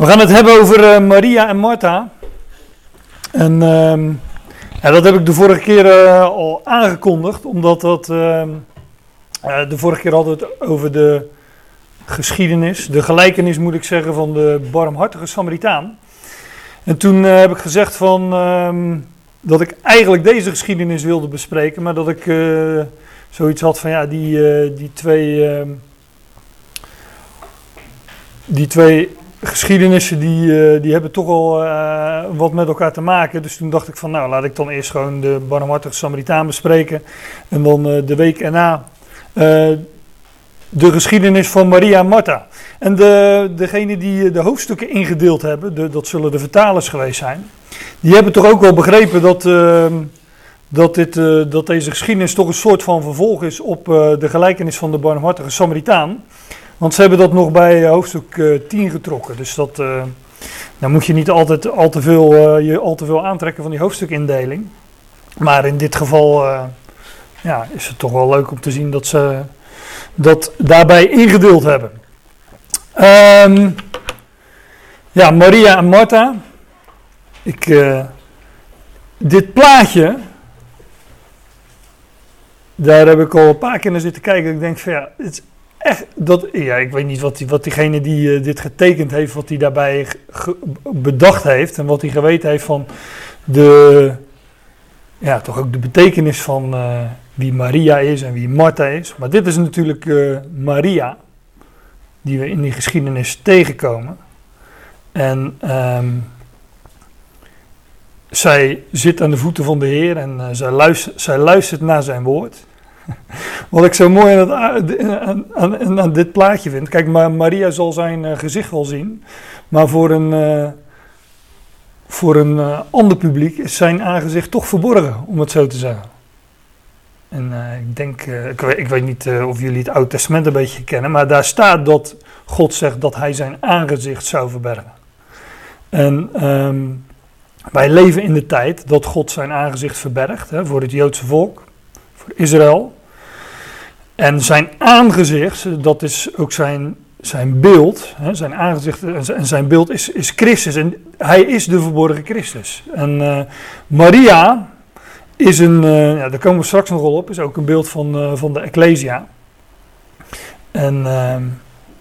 We gaan het hebben over uh, Maria en Martha. En ja, dat heb ik de vorige keer uh, al aangekondigd, omdat dat. Uh, de vorige keer hadden we het over de geschiedenis, de gelijkenis moet ik zeggen, van de barmhartige Samaritaan. En toen heb ik gezegd van, ehm, dat ik eigenlijk deze geschiedenis wilde bespreken, maar dat ik zoiets had van ja, die, die twee. Ehm, die twee geschiedenissen die, uh, die hebben toch al uh, wat met elkaar te maken. Dus toen dacht ik van nou laat ik dan eerst gewoon de barmhartige Samaritaan bespreken. En dan uh, de week erna de geschiedenis van Maria en Martha. En de, degene die de hoofdstukken ingedeeld hebben, de, dat zullen de vertalers geweest zijn. Die hebben toch ook wel begrepen dat, dat, dit, dat deze geschiedenis toch een soort van vervolg is op de gelijkenis van de barmhartige Samaritaan. Want ze hebben dat nog bij eh, hoofdstuk 10 eh, getrokken. Dus dat, uh, dan moet je niet altijd al te veel, je al te veel aantrekken van die hoofdstukindeling. Maar in dit geval ja, is het toch wel leuk om te zien dat ze dat daarbij ingedeeld hebben. Um, ja, Maria en Martha. Ik, dit plaatje, daar heb ik al een paar keer naar zitten kijken. Ik denk van ja, het echt, dat, ja, ik weet niet wat, die, wat diegene die uh, dit getekend heeft, wat hij daarbij bedacht heeft en wat hij geweten heeft van de, ja, toch ook de betekenis van uh, wie Maria is en wie Martha is. Maar dit is natuurlijk uh, Maria, die we in die geschiedenis tegenkomen. En um, zij zit aan de voeten van de Heer en zij, zij luistert naar zijn woord. Wat ik zo mooi aan, dit plaatje vind. Kijk, Maria zal zijn uh, gezicht wel zien. Maar voor een, uh, voor een uh, ander publiek is zijn aangezicht toch verborgen, om het zo te zeggen. En ik denk, ik, weet, ik, weet niet of jullie het Oude Testament een beetje kennen. Maar daar staat dat God zegt dat hij zijn aangezicht zou verbergen. En um, wij leven in de tijd dat God zijn aangezicht verbergt hè, voor het Joodse volk, voor Israël. En zijn aangezicht, dat is ook zijn, zijn beeld, hè, zijn aangezicht en zijn beeld is, is Christus. En hij is de verborgen Christus. En uh, Maria is een, uh, ja, daar komen we straks nog wel op, is ook een beeld van, uh, van de Ecclesia. En ehm,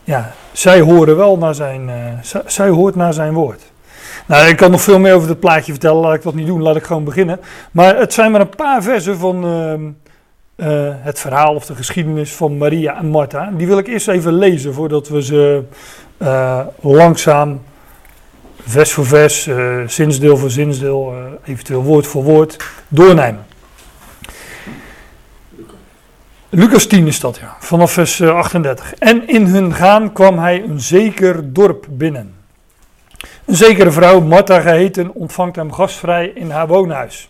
ja, zij horen wel naar zijn, zij hoort naar zijn woord. Nou, ik kan nog veel meer over het plaatje vertellen, laat ik dat niet doen, laat ik gewoon beginnen. Maar het zijn maar een paar versen van ehm, uh, het verhaal of de geschiedenis van Maria en Martha. Die wil ik eerst even lezen voordat we ze uh, langzaam, vers voor vers, uh, zinsdeel voor zinsdeel, eventueel woord voor woord, doornemen. Lucas 10 is dat, ja, vanaf vers 38. En in hun gaan kwam hij een zeker dorp binnen. Een zekere vrouw, Martha geheten, ontvangt hem gastvrij in haar woonhuis.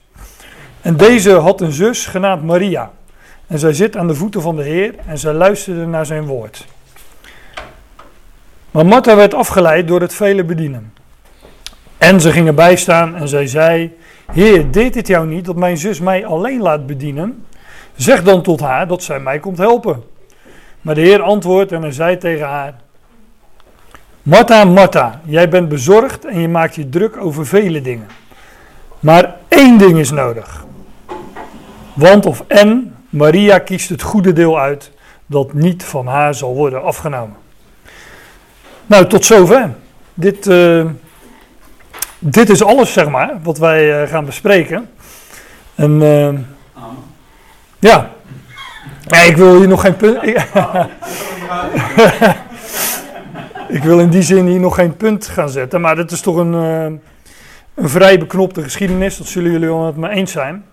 En deze had een zus genaamd Maria. En zij zit aan de voeten van de Heer en zij luisterde naar zijn woord. Maar Martha werd afgeleid door het vele bedienen. En ze gingen bijstaan en zij zei: Heer, deed het jou niet dat mijn zus mij alleen laat bedienen? Zeg dan tot haar dat zij mij komt helpen. Maar de Heer antwoordt en hij zei tegen haar: Martha, Martha, jij bent bezorgd en je maakt je druk over vele dingen. Maar één ding is nodig. Want of en Maria kiest het goede deel uit dat niet van haar zal worden afgenomen. Nou, tot zover. Dit, uh, dit is alles, zeg maar, wat wij uh, gaan bespreken. En uh, ja. ik wil hier nog geen punt. ik wil in die zin hier nog geen punt gaan zetten, maar dit is toch een, een vrij beknopte geschiedenis, dat zullen jullie wel met me eens zijn.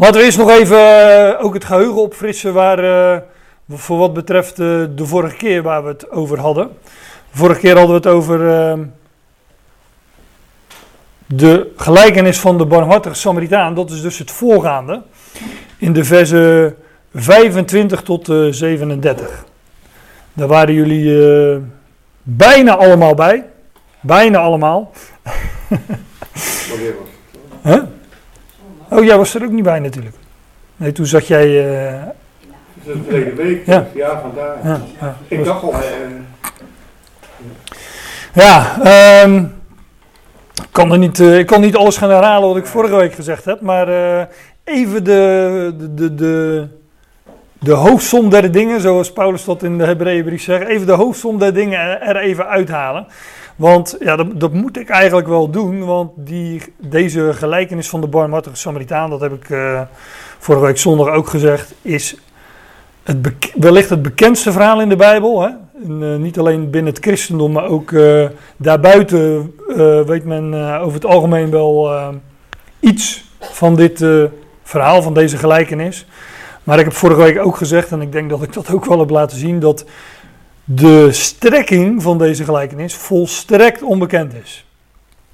Laten we eerst nog even uh, ook het geheugen opfrissen waar, uh, voor wat betreft uh, de vorige keer waar we het over hadden. Vorige keer hadden we het over de gelijkenis van de barmhartige Samaritaan. Dat is dus het voorgaande in de versen 25 tot 37. Daar waren jullie bijna allemaal bij. Bijna allemaal. huh? Oh, jij was er ook niet bij natuurlijk. Nee, toen zat jij... Uh... Dat is de tweede week, ja, ja vandaar. Ja, ja. Ik dacht al... Uh... Ja, ehm, ik, kan er niet, ik kan niet alles gaan herhalen wat ik vorige week gezegd heb, maar even de, de, de, de, hoofdsom der dingen, zoals Paulus dat in de Hebreeënbrief zegt, even de hoofdsom der dingen er even uithalen. Want ja, dat, dat, moet ik eigenlijk wel doen, want die, deze gelijkenis van de barmhartige Samaritaan, dat heb ik uh, vorige week zondag ook gezegd, is het wellicht het bekendste verhaal in de Bijbel. Hè? En, uh, niet alleen binnen het christendom, maar ook uh, daarbuiten weet men over het algemeen wel iets van dit verhaal, van deze gelijkenis. Maar ik heb vorige week ook gezegd, en ik denk dat ik dat ook wel heb laten zien, dat de strekking van deze gelijkenis volstrekt onbekend is.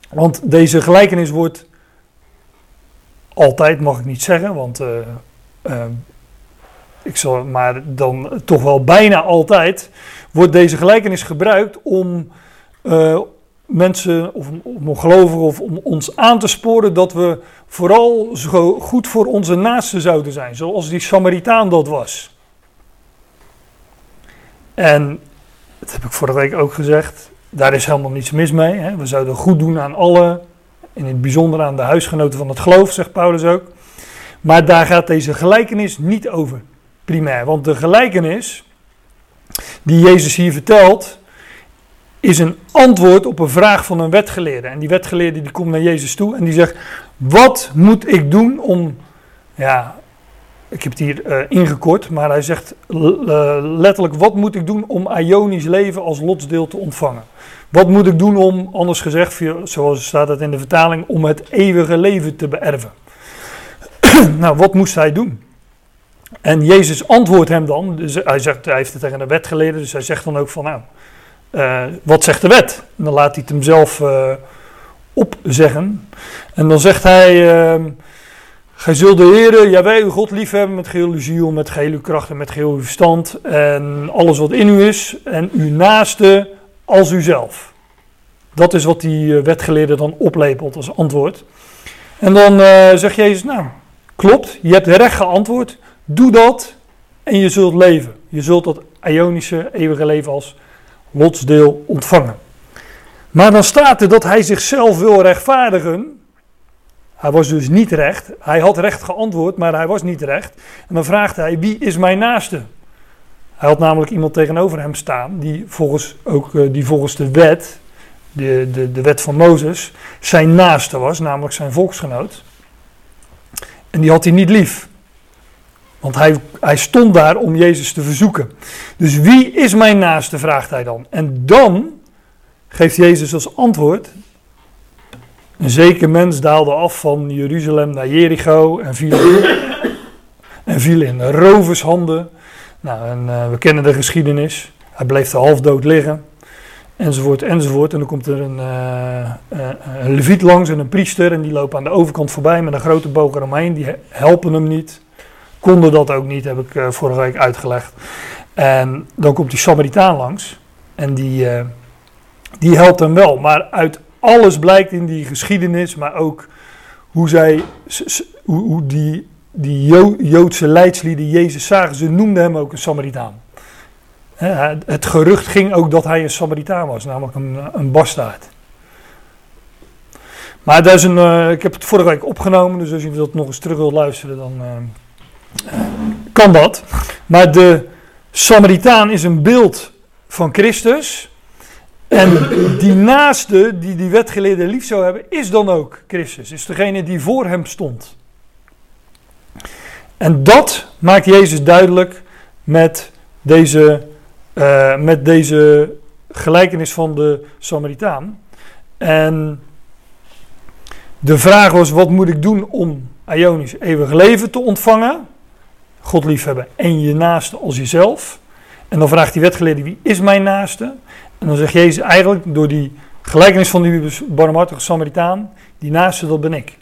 Want deze gelijkenis wordt altijd, mag ik niet zeggen, want uh, uh, ik zal, maar dan toch wel bijna altijd, wordt deze gelijkenis gebruikt om uh, mensen of om gelovigen of om ons aan te sporen dat we vooral zo goed voor onze naasten zouden zijn, zoals die Samaritaan dat was. En dat heb ik vorige week ook gezegd, daar is helemaal niets mis mee. Hè. We zouden goed doen aan alle, in het bijzonder aan de huisgenoten van het geloof, zegt Paulus ook. Maar daar gaat deze gelijkenis niet over, primair. Want de gelijkenis die Jezus hier vertelt, is een antwoord op een vraag van een wetgeleerde. En die wetgeleerde die komt naar Jezus toe en die zegt: Wat moet ik doen om. Ja, ik heb het hier uh, ingekort, maar hij zegt uh, letterlijk: Wat moet ik doen om Ionisch leven als lotsdeel te ontvangen? Wat moet ik doen om, anders gezegd, zoals staat het in de vertaling, om het eeuwige leven te beërven? nou, wat moest hij doen? En Jezus antwoordt hem dan, dus hij, zegt, hij heeft het tegen de wetgeleerde, dus hij zegt dan ook van nou, uh, wat zegt de wet? En dan laat hij het hem zelf uh, opzeggen. En dan zegt hij, uh, gij zult de Heer, Jawij, uw God liefhebben met geheel uw ziel, met geheel uw kracht en met geheel uw verstand. En alles wat in u is. En uw naaste als uzelf. Dat is wat die wetgeleerde dan oplepelt als antwoord. En dan zegt Jezus, nou, klopt, je hebt recht geantwoord. Doe dat en je zult leven. Je zult dat Ionische eeuwige leven als lotsdeel ontvangen. Maar dan staat er dat hij zichzelf wil rechtvaardigen. Hij was dus niet recht. Hij had recht geantwoord, maar hij was niet recht. En dan vraagt hij: Wie is mijn naaste? Hij had namelijk iemand tegenover hem staan, die volgens, ook, eh, die volgens de wet, de, de, de wet van Mozes, zijn naaste was, namelijk zijn volksgenoot. En die had hij niet lief. Want hij, hij stond daar om Jezus te verzoeken. Dus wie is mijn naaste, vraagt hij dan. En dan geeft Jezus als antwoord. Een zeker mens daalde af van Jeruzalem naar Jericho en viel, en viel in rovershanden. Nou, en, uh, we kennen de geschiedenis. Hij bleef er half dood liggen. Enzovoort, enzovoort. En dan komt er een, uh, uh, een leviet langs en een priester. En die lopen aan de overkant voorbij met een grote boog eromheen. Die helpen hem niet konden dat ook niet, heb ik vorige week uitgelegd. En dan komt die Samaritaan langs en die, die helpt hem wel. Maar uit alles blijkt in die geschiedenis, maar ook hoe zij, hoe, die, die Joodse leidslieden Jezus zagen, ze noemden hem ook een Samaritaan. Het gerucht ging ook dat hij een Samaritaan was, namelijk een, een bastaard. Maar dat is een, uh, ik heb het vorige week opgenomen, dus als je dat nog eens terug wilt luisteren, dan uh, kan dat. Maar de Samaritaan is een beeld van Christus. En die naaste die die wetgeleerde lief zou hebben, is dan ook Christus. Is degene die voor hem stond. En dat maakt Jezus duidelijk met deze, uh, met deze gelijkenis van de Samaritaan. En de vraag was: wat moet ik doen om Ionisch eeuwig leven te ontvangen? God liefhebben en je naaste als jezelf. En dan vraagt die wetgeleerde, wie is mijn naaste? En dan zegt Jezus eigenlijk door die gelijkenis van die barmhartige Samaritaan, die naaste dat ben ik.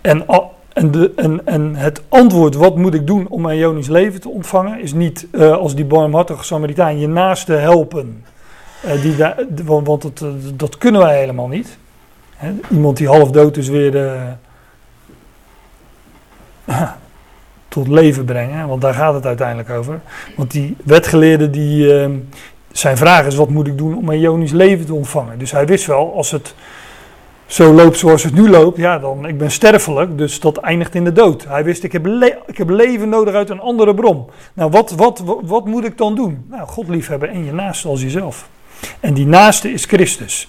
En, en, de, en, en het antwoord, wat moet ik doen om mijn Jonisch leven te ontvangen, is niet uh, als die barmhartige Samaritaan je naaste helpen. Uh, die want want het, dat kunnen wij helemaal niet. He, iemand die half dood is weer... Uh, tot leven brengen. Want daar gaat het uiteindelijk over. Want die wetgeleerden die, uh, zijn vraag is: wat moet ik doen om een Ionisch leven te ontvangen? Dus hij wist wel, als het zo loopt zoals het nu loopt, ja, dan ik ben sterfelijk, dus dat eindigt in de dood. Hij wist, ik heb, ik heb leven nodig uit een andere bron. Nou, wat, wat, wat, wat moet ik dan doen? Nou, God liefhebben en je naaste als jezelf. En die naaste is Christus.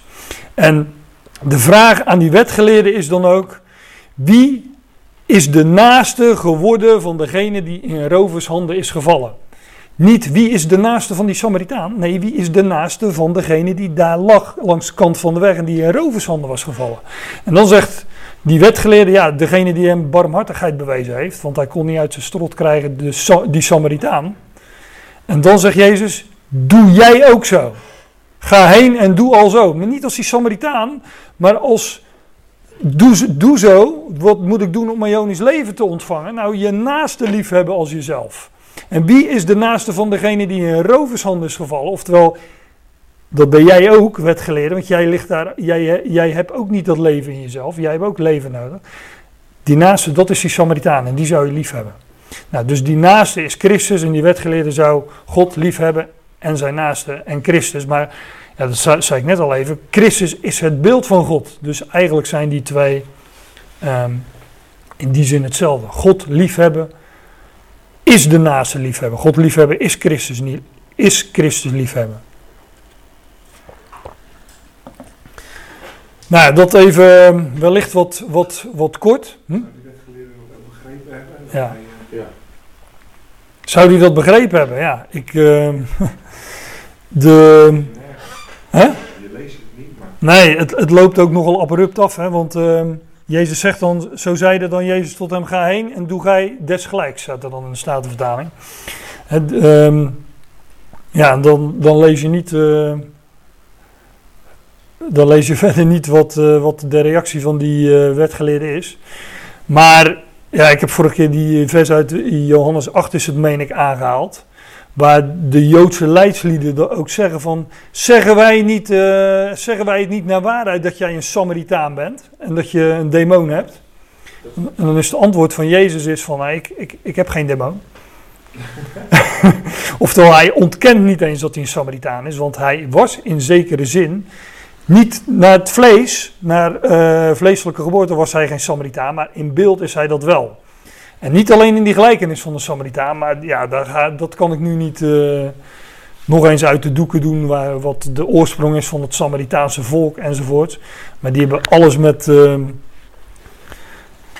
En de vraag aan die wetgeleerde is dan ook: wie is de naaste geworden van degene die in rovershanden is gevallen? Niet wie is de naaste van die Samaritaan. Nee, wie is de naaste van degene die daar lag langs de kant van de weg en die in rovershanden was gevallen. En dan zegt die wetgeleerde, ja, degene die hem barmhartigheid bewezen heeft, want hij kon niet uit zijn strot krijgen, de, die Samaritaan. En dan zegt Jezus, doe jij ook zo. Ga heen en doe al zo. Maar niet als die Samaritaan, maar als doe, doe zo. Wat moet ik doen om mijn Jonisch leven te ontvangen? Nou, je naaste lief hebben als jezelf. En wie is de naaste van degene die in rovershand is gevallen? Oftewel, dat ben jij ook, wetgeleerde, want jij, ligt daar, jij, jij hebt ook niet dat leven in jezelf. Jij hebt ook leven nodig. Die naaste, dat is die Samaritaan en die zou je lief hebben. Nou, dus die naaste is Christus en die wetgeleerde zou God lief hebben en zijn naaste en Christus. Maar ja, dat zei, ik net al even. Christus is het beeld van God. Dus eigenlijk zijn die twee ehm, in die zin hetzelfde. God liefhebben is de naaste liefhebben. God liefhebben is Christus, niet, is Christus liefhebben. Nou, dat even ehm, wellicht wat, wat, wat kort. Hm? Ja. Zou die dat begrepen hebben? Ja, ik. Uh, de. Hè? Je leest het niet, maar. Nee, het, het loopt ook nogal abrupt af, hè, want. Uh, Jezus zegt dan, zo zeide dan Jezus tot hem, ga heen en doe gij desgelijks, staat er dan in de Statenvertaling. Het, um, ja, dan, dan lees je niet, uh, dan lees je verder niet wat, uh, wat de reactie van die uh, wetgeleerde is. Maar ja, ik heb vorige keer die vers uit Johannes 8 is het meen ik aangehaald. Waar de Joodse leidslieden ook zeggen van, zeggen wij, niet, uh, zeggen wij het niet naar waarheid dat jij een Samaritaan bent en dat je een demon hebt? En dan is het antwoord van Jezus is van, nee, ik, ik, ik heb geen demon. Oftewel, hij ontkent niet eens dat hij een Samaritaan is, want hij was in zekere zin niet naar het vlees, naar uh, vleeselijke geboorte was hij geen Samaritaan, maar in beeld is hij dat wel. En niet alleen in die gelijkenis van de Samaritaan, maar ja, daar dat kan ik nu niet uh, nog eens uit de doeken doen, waar, wat de oorsprong is van het Samaritaanse volk enzovoort. Maar die hebben alles met, uh,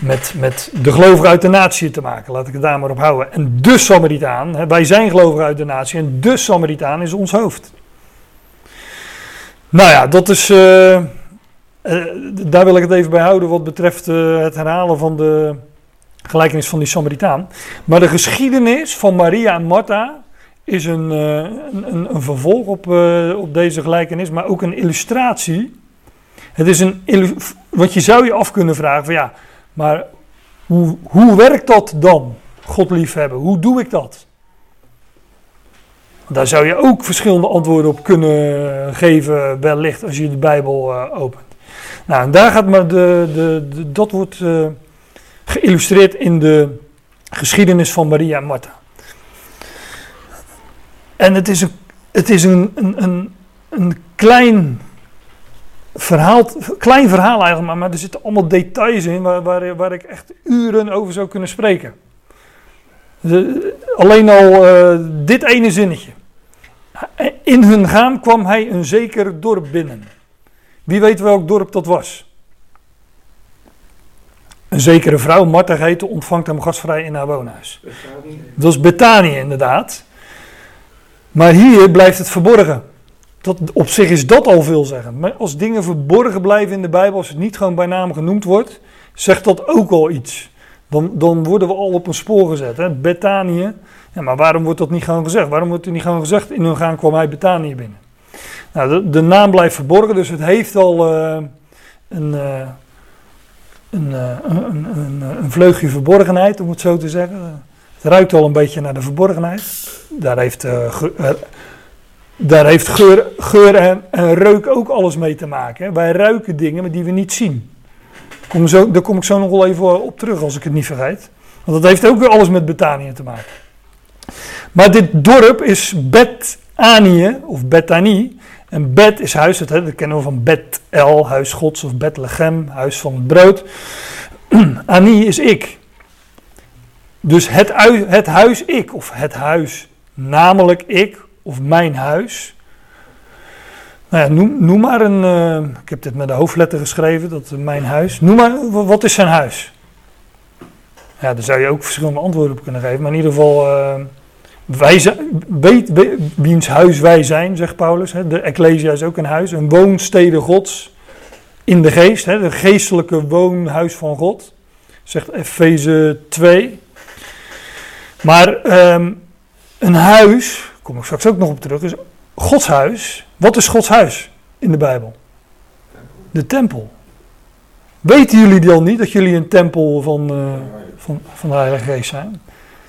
met, met de gelovigen uit de natie te maken, laat ik het daar maar op houden. En de Samaritaan, wij zijn gelovigen uit de natie en de Samaritaan is ons hoofd. Nou ja, dat is. Uh, daar wil ik het even bij houden wat betreft het herhalen van de gelijkenis van die Samaritaan. Maar de geschiedenis van Maria en Martha is een, uh, een, een, vervolg op, uh, op deze gelijkenis, maar ook een illustratie. Het is een, wat je zou je af kunnen vragen van ja, maar hoe, hoe werkt dat dan, God liefhebben? Hoe doe ik dat? Daar zou je ook verschillende antwoorden op kunnen geven, wellicht, als je de Bijbel uh, opent. Nou, en daar gaat maar de, de, de dat wordt geïllustreerd in de geschiedenis van Maria en Martha. En het is een, het is een, een, een, klein verhaal, klein verhaal eigenlijk, maar, maar er zitten allemaal details in waar, waar, waar ik echt uren over zou kunnen spreken. Alleen al uh, dit ene zinnetje. In hun gaan kwam hij een zeker dorp binnen. Wie weet welk dorp dat was? Een zekere vrouw, Martha heette, ontvangt hem gastvrij in haar woonhuis. Dat is Betanië inderdaad. Maar hier blijft het verborgen. Dat, op zich is dat al veelzeggend. Maar als dingen verborgen blijven in de Bijbel, als het niet gewoon bij naam genoemd wordt, zegt dat ook al iets. Dan, dan worden we al op een spoor gezet. Hè? Betanië. Ja, maar waarom wordt dat niet gewoon gezegd? Waarom wordt er niet gewoon gezegd, in hun gaan kwam hij Betanië binnen? Nou, de, de naam blijft verborgen, dus het heeft al uh, een... Uh, een, eh, een, een, een, vleugje verborgenheid, om het zo te zeggen. Het ruikt al een beetje naar de verborgenheid. Daar heeft, uh, ge, daar heeft geur, geur en, reuk ook alles mee te maken. Wij ruiken dingen die we niet zien. Kom zo, daar kom ik zo nog wel even op terug als ik het niet vergeet. Want dat heeft ook weer alles met Betanië te maken. Maar dit dorp is Bet Anië of Bethanie. En Bet is huis, dat, dat kennen we van Bet-El, huis gods, of Bethlehem, huis van het brood. Ani is ik. Dus het, het huis ik, of het huis namelijk ik, of mijn huis. Nou ja, noem, noem maar een, uh, ik heb dit met de hoofdletter geschreven, dat mijn huis. Noem maar, wat is zijn huis? Ja, daar zou je ook verschillende antwoorden op kunnen geven, maar in ieder geval... Uh, wij zijn, weet, wiens huis wij zijn, zegt Paulus. Hè? De Ecclesia is ook een huis, een woonstede Gods in de geest. Hè? De geestelijke woonhuis van God, zegt Efeze 2. Maar um, een huis, kom ik straks ook nog op terug, is Gods huis. Wat is Gods huis in de Bijbel? De tempel. Weten jullie al niet dat jullie een tempel van, uh, van, van de Heilige Geest zijn?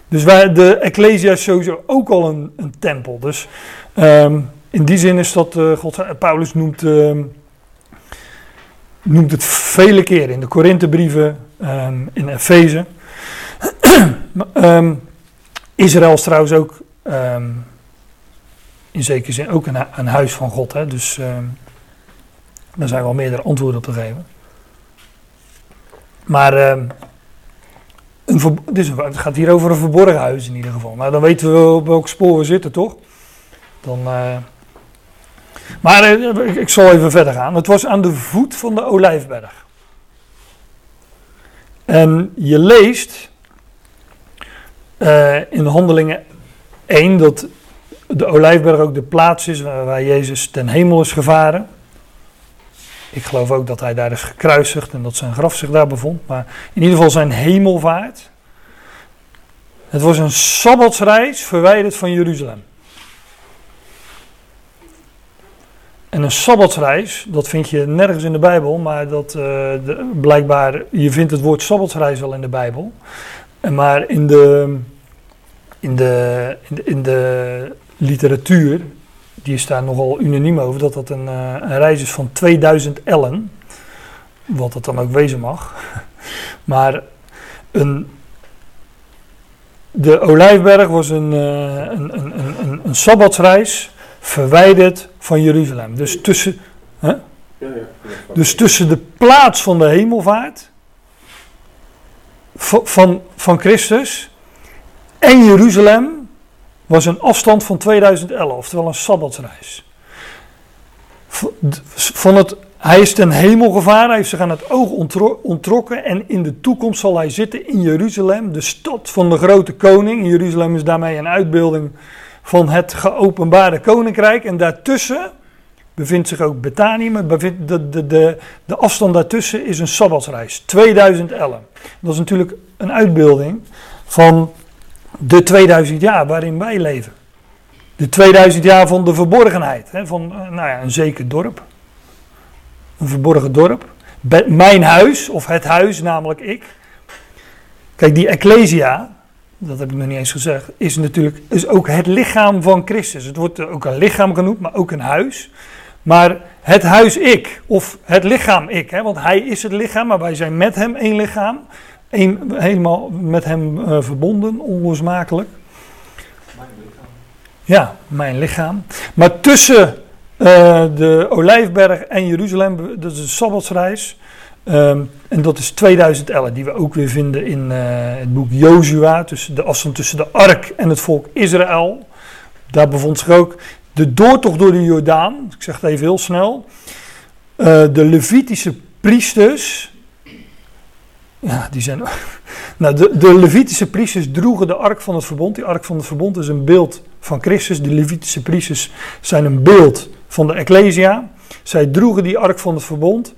Dus wij, de Ecclesia is sowieso ook al een, een tempel. Dus um, in die zin is dat, uh, God, Paulus noemt, uh, noemt het vele keren in de Korinthebrieven, um, in Efeze. Israël is trouwens ook in zekere zin ook een, een huis van God. Hè? Dus daar zijn wel meerdere antwoorden op te geven. Maar dus het gaat hier over een verborgen huis in ieder geval. Maar dan weten we op welk spoor we zitten, toch? Dan, uh... Maar uh, ik zal even verder gaan. Het was aan de voet van de Olijfberg. En je leest uh, in Handelingen 1 dat de Olijfberg ook de plaats is waar Jezus ten hemel is gevaren. Ik geloof ook dat hij daar is gekruisigd en dat zijn graf zich daar bevond. Maar in ieder geval zijn hemelvaart. Het was een sabbatsreis verwijderd van Jeruzalem. En een sabbatsreis, dat vind je nergens in de Bijbel, maar dat de, blijkbaar, je vindt het woord sabbatsreis wel in de Bijbel. Maar in de, in de, in de literatuur die is daar nogal unaniem over, dat dat een, uh, een reis is van 2000 ellen. Wat dat dan ook wezen mag. Maar een, de Olijfberg was een, uh, een, een, een, een sabbatsreis verwijderd van Jeruzalem. Dus tussen, hè? Dus tussen de plaats van de hemelvaart van, van Christus en Jeruzalem was een afstand van 2011, oftewel een sabbatsreis. Van het, hij is ten hemel gevaren, hij heeft zich aan het oog ontrokken en in de toekomst zal hij zitten in Jeruzalem, de stad van de grote koning. Jeruzalem is daarmee een uitbeelding van het geopenbaarde koninkrijk en daartussen bevindt zich ook Betanië, maar de, de, de, de afstand daartussen is een sabbatsreis, 2011. Dat is natuurlijk een uitbeelding van de 2000 jaar waarin wij leven. De 2000 jaar van de verborgenheid. Hè, van eh, nou ja, een zeker dorp. Een verborgen dorp. mijn huis, of het huis, namelijk ik. Kijk, die Ecclesia, dat heb ik nog niet eens gezegd, is natuurlijk is ook het lichaam van Christus. Het wordt ook een lichaam genoemd, maar ook een huis. Maar het huis ik, of het lichaam ik, hè, want hij is het lichaam, maar wij zijn met hem één lichaam. Een, helemaal met hem uh, verbonden, onlosmakelijk. Mijn lichaam. Ja, mijn lichaam. Maar tussen uh, de Olijfberg en Jeruzalem, dat is een Sabbatsreis. Um, en dat is 2011, die we ook weer vinden in uh, het boek Jozua, tussen de afstand tussen de ark en het volk Israël. Daar bevond zich ook de doortocht door de Jordaan, ik zeg het even heel snel. De Levitische priesters, ja, die zijn. Nou, de, Levitische priesters droegen de ark van het verbond. Die ark van het verbond is een beeld van Christus. De Levitische priesters zijn een beeld van de Ecclesia. Zij droegen die ark van het verbond.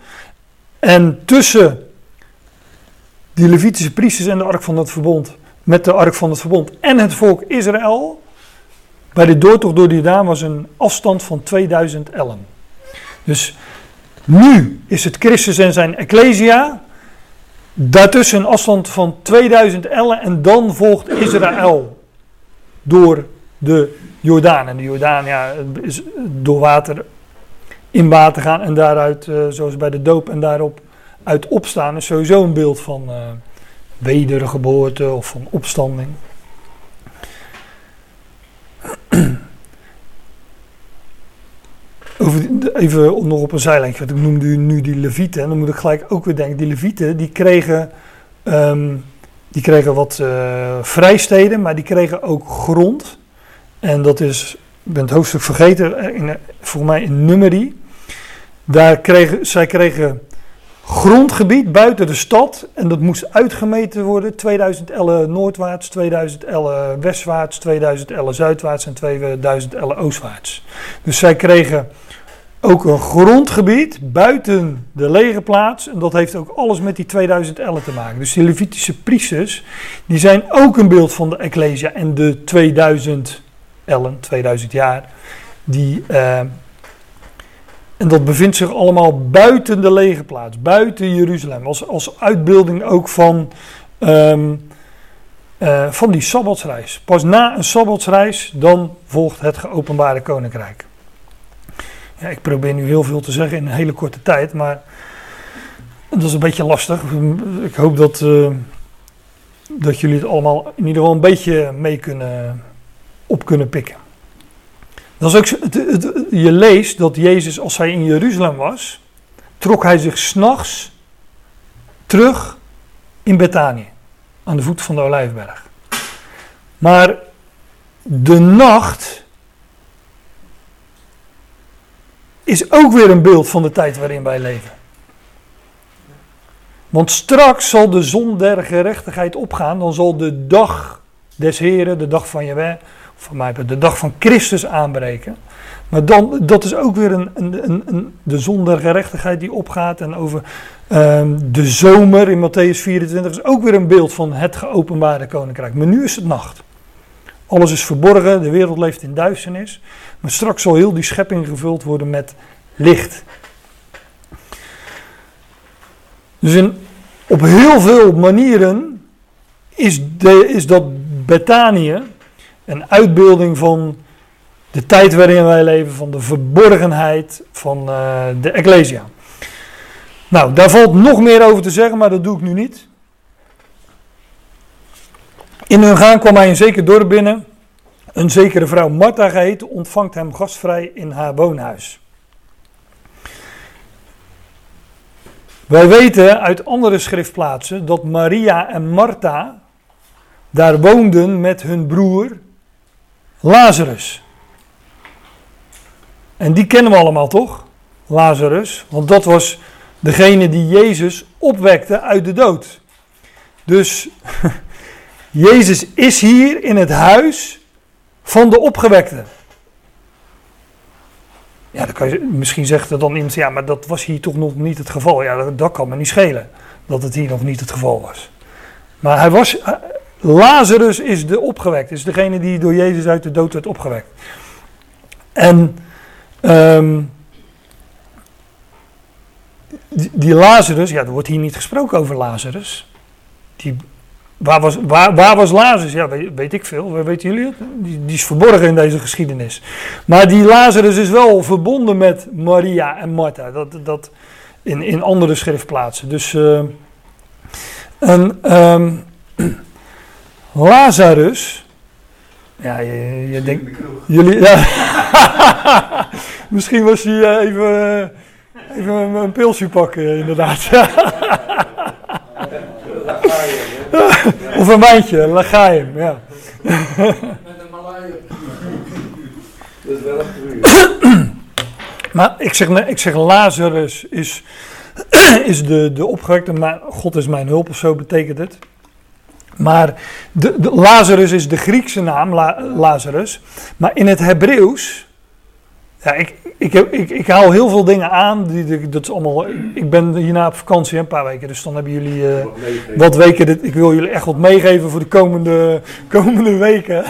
En tussen die Levitische priesters en de ark van het verbond, met de ark van het verbond en het volk Israël, bij de doortocht door de Jordaan was een afstand van 2000 ellen. Dus nu is het Christus en zijn Ecclesia. Daartussen een afstand van 2000 ellen en dan volgt Israël door de Jordaan. En de Jordaan ja, door water in water gaan en daaruit, uh, zoals bij de doop en daarop uit opstaan, is sowieso een beeld van uh, wedergeboorte of van opstanding. Even nog op een zijlijntje, want ik noemde nu die levieten. En dan moet ik gelijk ook weer denken, die levieten die kregen, ehm, die kregen wat uh, vrijsteden, maar die kregen ook grond. En dat is, ik ben het hoofdstuk vergeten, eh, in, volgens mij in Nummerie. Daar kregen, zij kregen grondgebied buiten de stad en dat moest uitgemeten worden. 2000 ellen noordwaarts, 2000 ellen westwaarts, 2000 ellen zuidwaarts en 2000 ellen oostwaarts. Dus zij kregen ook een grondgebied buiten de legerplaats. En dat heeft ook alles met die 2000 ellen te maken. Dus die Levitische priesters, die zijn ook een beeld van de Ecclesia en de 2000 ellen, 2000 jaar. Die, uh, en dat bevindt zich allemaal buiten de legerplaats, buiten Jeruzalem. Als, als uitbeelding ook van, um, uh, van die Sabbatsreis. Pas na een Sabbatsreis, dan volgt het geopenbaarde koninkrijk. Ik probeer nu heel veel te zeggen in een hele korte tijd, maar dat is een beetje lastig. Ik hoop dat, uh, dat jullie het allemaal in ieder geval een beetje mee kunnen, op kunnen pikken. Dat is ook, je leest dat Jezus, als hij in Jeruzalem was, trok hij zich s'nachts terug in Betanië, aan de voet van de Olijfberg. Maar de nacht is ook weer een beeld van de tijd waarin wij leven. Want straks zal de zon der gerechtigheid opgaan, dan zal de dag des Heren, de dag van Jehovah, van mij de dag van Christus aanbreken. Maar dan, dat is ook weer een, een, een, de zon der gerechtigheid die opgaat. En over um, de zomer in Matthäus 24 is ook weer een beeld van het geopenbaarde koninkrijk. Maar nu is het nacht. Alles is verborgen, de wereld leeft in duisternis. Maar straks zal heel die schepping gevuld worden met licht. Dus in, op heel veel manieren is, de, is dat Betanië een uitbeelding van de tijd waarin wij leven, van de verborgenheid van uh, de Ecclesia. Nou, daar valt nog meer over te zeggen, maar dat doe ik nu niet. In hun gaan kwam hij een zeker dorp binnen. Een zekere vrouw Martha geheten ontvangt hem gastvrij in haar woonhuis. Wij weten uit andere schriftplaatsen dat Maria en Martha daar woonden met hun broer Lazarus. En die kennen we allemaal toch? Lazarus. Want dat was degene die Jezus opwekte uit de dood. Dus Jezus is hier in het huis van de opgewekte. Ja, dan kan je, misschien zegt er dan iemand, ja, maar dat was hier toch nog niet het geval. Ja, dat, kan me niet schelen, dat het hier nog niet het geval was. Maar hij was, Lazarus is de opgewekt, is degene die door Jezus uit de dood werd opgewekt. En um, die, die, Lazarus, ja, er wordt hier niet gesproken over Lazarus. Die, waar, was, waar, waar was Lazarus? Ja, weet, weet ik veel. Weten jullie het? Die, die, is verborgen in deze geschiedenis. Maar die Lazarus is wel verbonden met Maria en Martha. Dat, dat in, in andere schriftplaatsen. Dus. Uh, en, um, Lazarus. Ja, je, je denkt. Jullie. Ja. Misschien was hij uh, even, uh, even een, een pilsje pakken, inderdaad. of een wijntje, lagaim, ja. Met een. Dat is wel een Maar ik zeg, ik zeg Lazarus is, is de, de opgewekte, maar God is mijn hulp of zo betekent het. Maar de, de Lazarus is de Griekse naam, Lazarus. Maar in het Hebreeuws. Ja, ik, ik, ik, ik, haal heel veel dingen aan. Die, dat is allemaal, ik ben hierna op vakantie een paar weken. Dus dan hebben jullie uh, wat weken. ik wil jullie echt wat meegeven voor de komende, komende weken.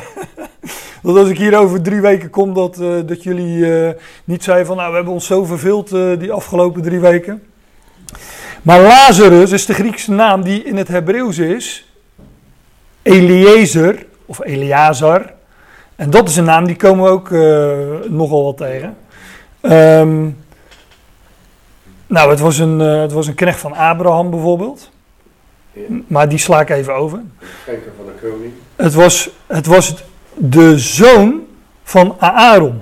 dat als ik hier over drie weken kom, dat, uh, dat jullie uh, niet zeiden van nou we hebben ons zo verveeld die afgelopen drie weken. Maar Lazarus is de Griekse naam die in het Hebreeuws is. Eliezer of Eleazar. En dat is een naam die komen we ook uh, nogal wat tegen. Um, nou, het was, een, uh, het was een knecht van Abraham bijvoorbeeld. Ja. Maar die sla ik even over. Schenker van de koning. Het was, het was de zoon van Aaron.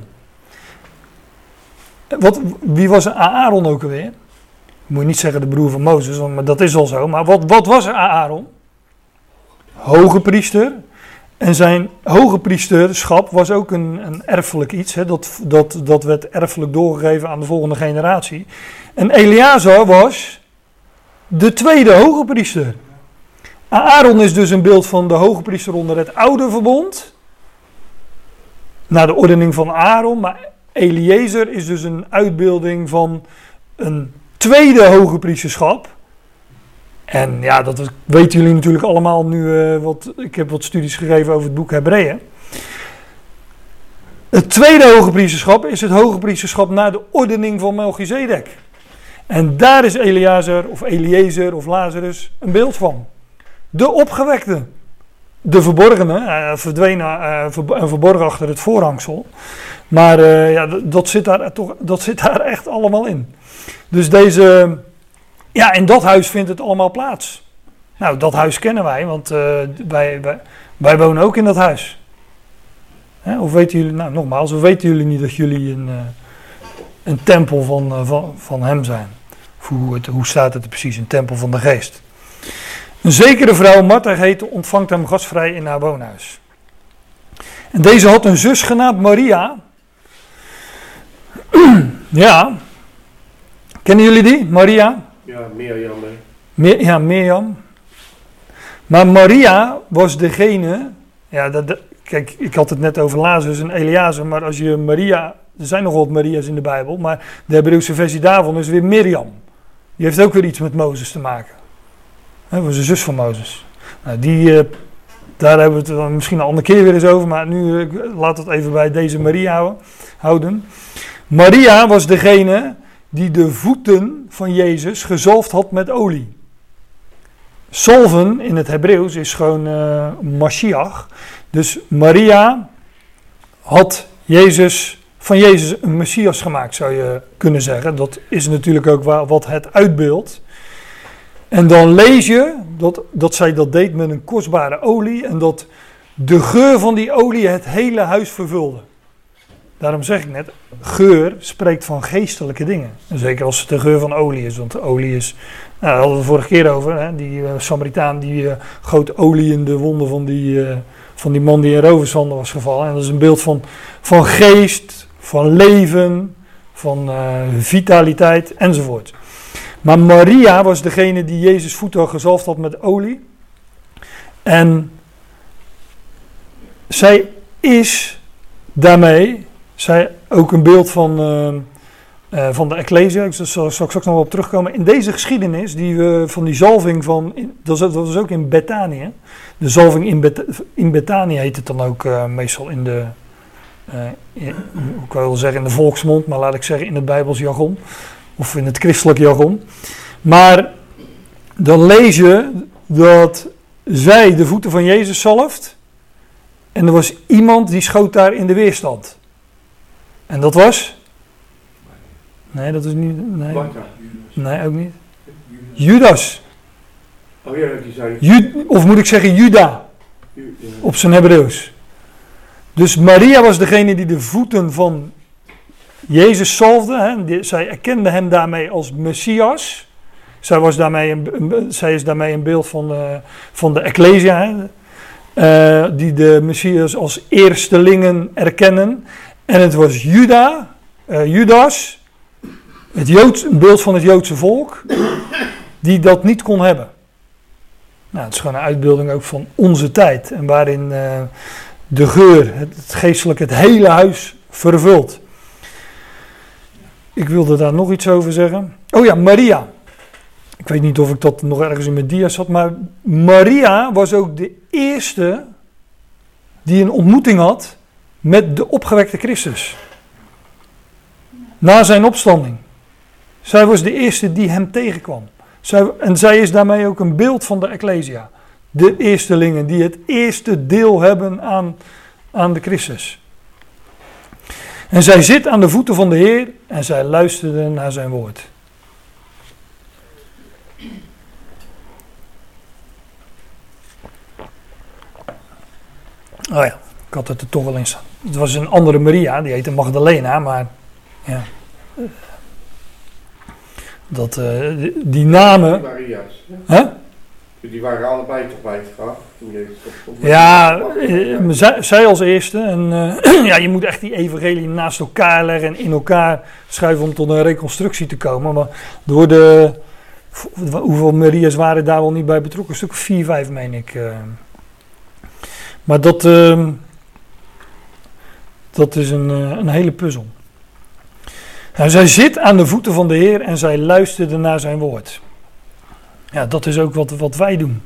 wat, wie was Aaron ook alweer? Moet je niet zeggen de broer van Mozes, maar dat is al zo. Maar wat, wat was Aaron? Hoge priester. En zijn hoge priesterschap was ook een, een erfelijk iets. Hè? Dat, dat, dat werd erfelijk doorgegeven aan de volgende generatie. En Eleazar was de tweede hoge priester. Aaron is dus een beeld van de hoge priester onder het oude verbond. Naar de ordening van Aaron. Maar Eliezer is dus een uitbeelding van een tweede hoge priesterschap. En ja, dat weten jullie natuurlijk allemaal nu. Uh, wat, ik heb wat studies gegeven over het boek Hebreeën. Het tweede hoge priesterschap is het hoge priesterschap naar de ordening van Melchizedek. En daar is Eleazar of Eliezer of Lazarus een beeld van. De opgewekte. De verborgene, uh, verdwenen uh, ver, verborgen achter het voorhangsel. Maar ja, dat zit, daar toch, dat zit daar echt allemaal in. Dus deze, ja, in dat huis vindt het allemaal plaats. Nou, dat huis kennen wij, want uh, wij, wij, wij, wonen ook in dat huis. Hè? Of weten jullie, nou nogmaals, of weten jullie niet dat jullie een, uh, een tempel van, uh, van, van hem zijn? Hoe, hoe staat het er precies, een tempel van de geest? Een zekere vrouw, Martha heette, ontvangt hem gastvrij in haar woonhuis. En deze had een zus genaamd Maria. ja, kennen jullie die, Maria? Ja, Mirjam. Ja, Mirjam. Maar Maria was degene. Ja, dat, kijk, ik had het net over Lazarus en Eliazer. Maar als je Maria. Er zijn nog wat Maria's in de Bijbel. Maar de Hebreeuwse versie daarvan is weer Mirjam. Die heeft ook weer iets met Mozes te maken. Dat was de zus van Mozes. Nou, die, uh, daar hebben we het misschien een andere keer weer eens over. Maar nu uh, laat het even bij deze Maria houden. Maria was degene die de voeten van Jezus gezalfd had met olie. Salven in het Hebreeuws is gewoon uh, Mashiach. Dus Maria had Jezus, van Jezus een Messias gemaakt, zou je kunnen zeggen. Dat is natuurlijk ook wat het uitbeeldt. En dan lees je dat, dat zij dat deed met een kostbare olie en dat de geur van die olie het hele huis vervulde. Daarom zeg ik net, geur spreekt van geestelijke dingen. Zeker als het de geur van olie is. Want olie is, nou, daar hadden we het vorige keer over. Hè, die uh, Samaritaan die uh, goot olie in de wonden van die, uh, van die man die in rovershanden was gevallen. En dat is een beeld van, van geest, van leven, van vitaliteit enzovoort. Maar Maria was degene die Jezus voeten gezalfd had met olie. En zij is daarmee zij ook een beeld van, uh, uh, van de Ecclesia. Ik zal, ik straks nog wel op terugkomen. In deze geschiedenis, die we van die zalving van. Dat was, ook in Bethanië. De zalving in, Bet, in Bethanië heet het dan ook uh, meestal in de. In, ik wil zeggen in de volksmond, maar laat ik zeggen in het Bijbels jargon. Of in het christelijk jargon. Maar dan lees je dat zij de voeten van Jezus zalft. En er was iemand die schoot daar in de weerstand. En dat was? Nee, dat is niet. Nee, nee ook niet. Judas. Oh ja, die zei. Of moet ik zeggen Juda? Op zijn Hebreeuws. Dus Maria was degene die de voeten van Jezus zalfde. Hè. Zij erkende hem daarmee als Messias. Zij, was daarmee een, zij is daarmee een beeld van de, van de Ecclesia. Hè. Uh, die de Messias als eerstelingen erkennen. En het was Juda, uh, Judas, het Joods, een beeld van het Joodse volk, die dat niet kon hebben. Nou, het is gewoon een uitbeelding ook van onze tijd. En waarin uh, de geur, het, het geestelijk, het hele huis vervult. Ik wilde daar nog iets over zeggen. Oh ja, Maria. Ik weet niet of ik dat nog ergens in mijn dia's had, maar Maria was ook de eerste die een ontmoeting had met de opgewekte Christus. Na zijn opstanding. Zij was de eerste die hem tegenkwam. Zij, en zij is daarmee ook een beeld van de Ecclesia. De eerstelingen die het eerste deel hebben aan, aan de Christus. En zij zit aan de voeten van de Heer en zij luisterde naar zijn woord. Oh ja, ik had het er toch wel in staan. Het was een andere Maria, die heette Magdalena, maar ja, dat, eh, die, namen. Maria's. Hè? Die waren allebei toch bij het graf? Ja, eh, zij, zij als eerste. En eh, ja, je moet echt die evangelie naast elkaar leggen en in elkaar schuiven om tot een reconstructie te komen. Maar door de. Hoeveel Maria's waren daar wel niet bij betrokken? Een stuk of vier, vijf, meen ik. Maar dat. ehm, dat is een, eh, een hele puzzel. Nou, zij zit aan de voeten van de Heer en zij luisterde naar zijn woord. Ja, dat is ook wat, wat wij doen.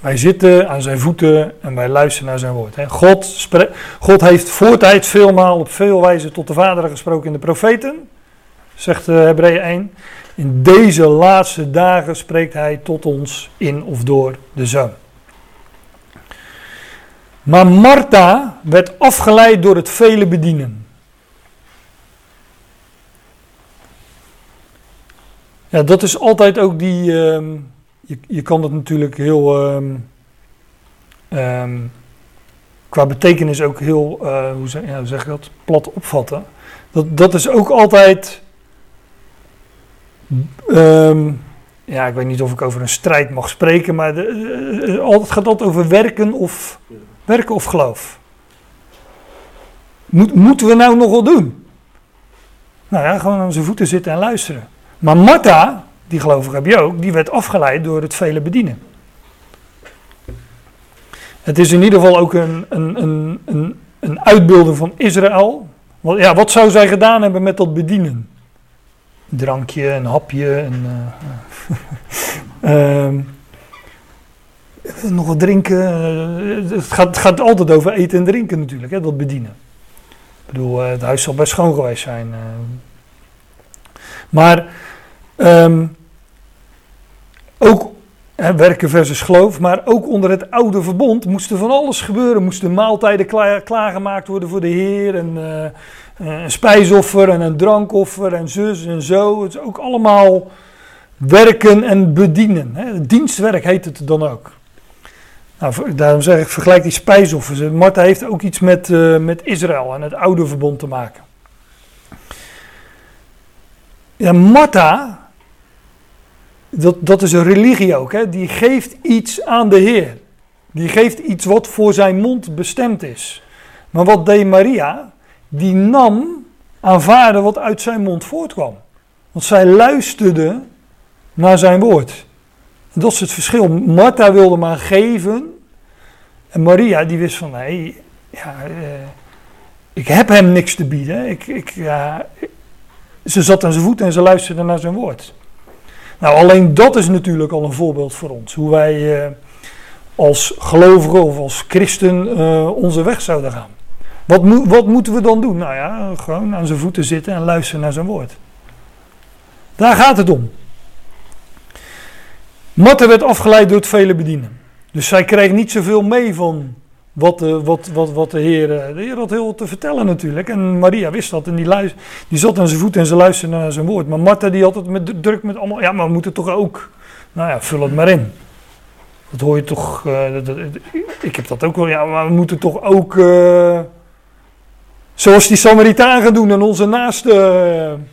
Wij zitten aan zijn voeten en wij luisteren naar zijn woord. God, spre- God heeft voortijds veelmaal op veel wijze tot de vaderen gesproken in de profeten, zegt uh, Hebreeën 1. In deze laatste dagen spreekt hij tot ons in of door de Zoon. Maar Martha werd afgeleid door het vele bedienen. Ja, dat is altijd ook die. ehm, je, je kan dat natuurlijk heel. ehm, ehm, qua betekenis ook heel. eh, hoe, zeg, ik dat? Plat opvatten. Dat, dat is ook altijd. ja, ik weet niet of ik over een strijd mag spreken, maar de, eh, eh, het gaat altijd over werken of, werken of geloof. Moet, moeten we nou nog wel doen? Nou ja, gewoon aan zijn voeten zitten en luisteren. Maar Martha, die gelovig heb je ook, die werd afgeleid door het vele bedienen. Het is in ieder geval ook een, een, een, een, een van Israël. Want, ja, wat zou zij gedaan hebben met dat bedienen? Drankje, een hapje, een, ehm, nog wat drinken. eh, het, gaat, gaat altijd over eten en drinken natuurlijk, hè, dat bedienen. Ik bedoel, eh, het huis zal best schoon geweest zijn. eh. Maar ehm, ook hè, werken versus geloof, maar ook onder het oude verbond moest er van alles gebeuren. Moesten maaltijden klaar, klaargemaakt worden voor de Heer. En, eh, een spijsoffer en een drankoffer en zus en zo. Het is ook allemaal werken en bedienen. Hè. Dienstwerk heet het dan ook. Nou, daarom zeg ik, vergelijk die spijsoffers. Martha heeft ook iets met, eh, met Israël en het oude verbond te maken. Ja, Martha, dat, dat is een religie ook, hè? die geeft iets aan de Heer. Die geeft iets wat voor zijn mond bestemd is. Maar wat deed Maria? Die nam, aanvaarde wat uit zijn mond voortkwam. Want zij luisterde naar zijn woord. Dat is het verschil. Martha wilde maar geven. En Maria die wist van, nee, ja, eh, ik heb hem niks te bieden. Ik, ik, ze zat aan zijn voeten en ze luisterde naar zijn woord. Nou, alleen dat is natuurlijk al een voorbeeld voor ons. Hoe wij eh, als gelovigen of als christen eh, onze weg zouden gaan. Wat, wat moeten we dan doen? Nou ja, gewoon aan zijn voeten zitten en luisteren naar zijn woord. Daar gaat het om. Martha werd afgeleid door het vele bedienen. Dus zij kreeg niet zoveel mee van wat de, wat, wat, wat de Heer... eh, De Heer had heel te vertellen natuurlijk. En Maria wist dat en die, luis- die zat aan zijn voeten en ze luisterde naar zijn woord. Maar Martha die had het met, druk met allemaal... Ja, maar we moeten toch ook... Nou ja, vul het maar in. Dat hoor je toch... eh, ik heb dat ook wel... Ja, maar we moeten toch ook... eh, zoals die Samaritaan gaan doen en onze naasten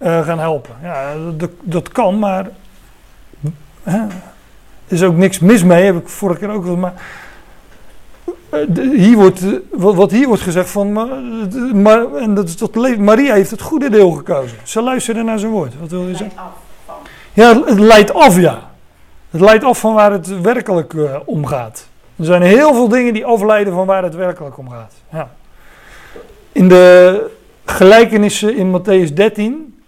gaan helpen. Ja, dat, dat kan, maar... hè, er is ook niks mis mee, heb ik vorige keer ook wel. Maar eh, hier wordt, eh, wat hier wordt gezegd van. Maar, en dat, is le- Maria heeft het goede deel gekozen. Ze luisterde naar zijn woord. Wat wil je zeggen? Ja, het leidt af, ja. Het leidt af van waar het werkelijk eh, om gaat. Er zijn heel veel dingen die afleiden van waar het werkelijk om gaat. Ja. In de gelijkenissen in Matthäus 13,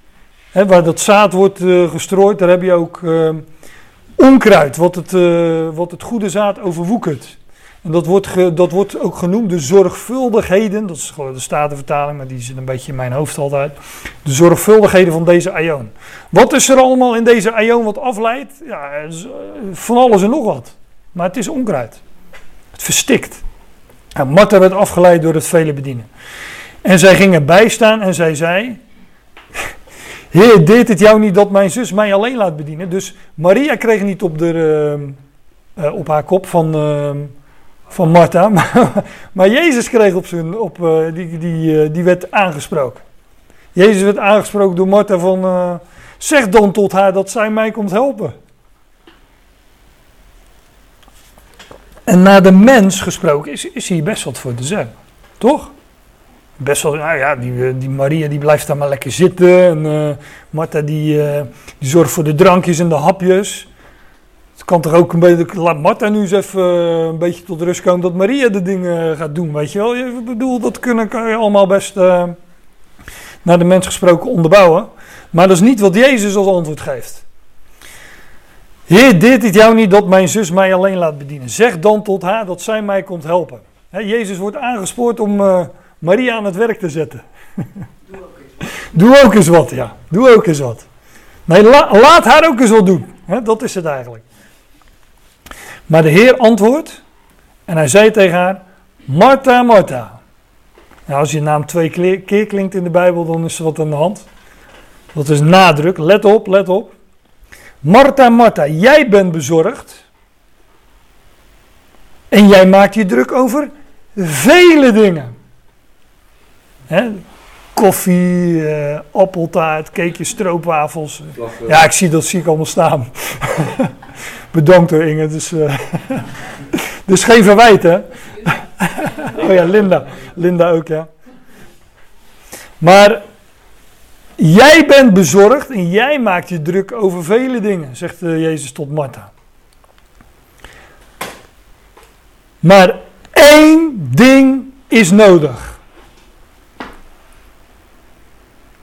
hè, waar dat zaad wordt gestrooid, daar heb je ook eh, onkruid, wat het, eh, het goede zaad overwoekert. En dat wordt, dat wordt ook genoemd de zorgvuldigheden, dat is gewoon de statenvertaling, maar die zit een beetje in mijn hoofd altijd. De zorgvuldigheden van deze aion. Wat is er allemaal in deze aion wat afleidt? Ja, eh, van alles en nog wat. Maar het is onkruid. Het verstikt. En Martha werd afgeleid door het vele bedienen. En zij ging erbij staan en zij zei... Heer, deed het jou niet dat mijn zus mij alleen laat bedienen? Dus Maria kreeg niet op, de, eh, eh, op haar kop van, eh, van Martha. Maar, Jezus kreeg op zijn... Op, eh, die, die, eh, die werd aangesproken. Jezus werd aangesproken door Martha van, uh, zeg dan tot haar dat zij mij komt helpen. En naar de mens gesproken is, is hier best wat voor te zeggen, toch? Best wel, nou ja, die, die Maria die blijft daar maar lekker zitten. En uh, Martha die, uh, die zorgt voor de drankjes en de hapjes. Het kan toch ook een beetje, laat Martha nu eens even een beetje tot rust komen dat Maria de dingen gaat doen, weet je wel. Ik bedoel, dat kunnen, kan je allemaal best naar de mens gesproken onderbouwen. Maar dat is niet wat Jezus als antwoord geeft. Heer, dit jou niet dat mijn zus mij alleen laat bedienen. Zeg dan tot haar dat zij mij komt helpen. He, Jezus wordt aangespoord om Maria aan het werk te zetten. Doe ook eens wat. ja. Doe ook eens wat. Nee, la, laat haar ook eens wat doen. He, dat is het eigenlijk. Maar de Heer antwoordt en hij zei tegen haar: Martha, Martha. Nou, als je naam twee keer klinkt in de Bijbel, dan is er wat aan de hand. Dat is nadruk. Let op, let op. Martha, Martha, jij bent bezorgd. En jij maakt je druk over vele dingen. Hè? Koffie, uh, appeltaart, cakeje, stroopwafels. Ja, ik zie dat zie ik allemaal staan. Bedankt hoor Inge. Dus, uh, dus geen verwijt hè. oh ja, Linda. Linda ook ja. Maar Jij bent bezorgd en jij maakt je druk over vele dingen, zegt eh, Jezus tot Martha. Maar één ding is nodig.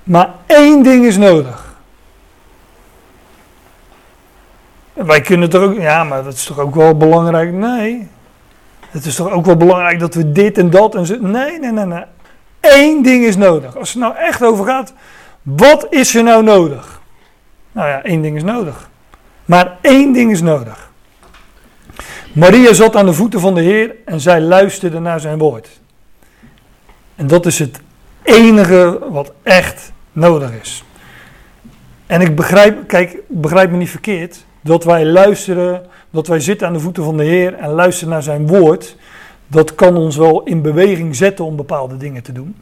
Maar één ding is nodig. Wij kunnen toch ook, ja, maar dat is toch ook wel belangrijk? Nee. Het is toch ook wel belangrijk dat we dit en dat en zo. Nee, nee, nee, nee. Eén ding is nodig. Als het nou echt over gaat wat is er nou nodig? Nou ja, één ding is nodig. Maar één ding is nodig. Maria zat aan de voeten van de Heer en zij luisterde naar zijn woord. En dat is het enige wat echt nodig is. En ik begrijp, kijk, begrijp me niet verkeerd, dat wij luisteren, dat wij zitten aan de voeten van de Heer en luisteren naar zijn woord, dat kan ons wel in beweging zetten om bepaalde dingen te doen.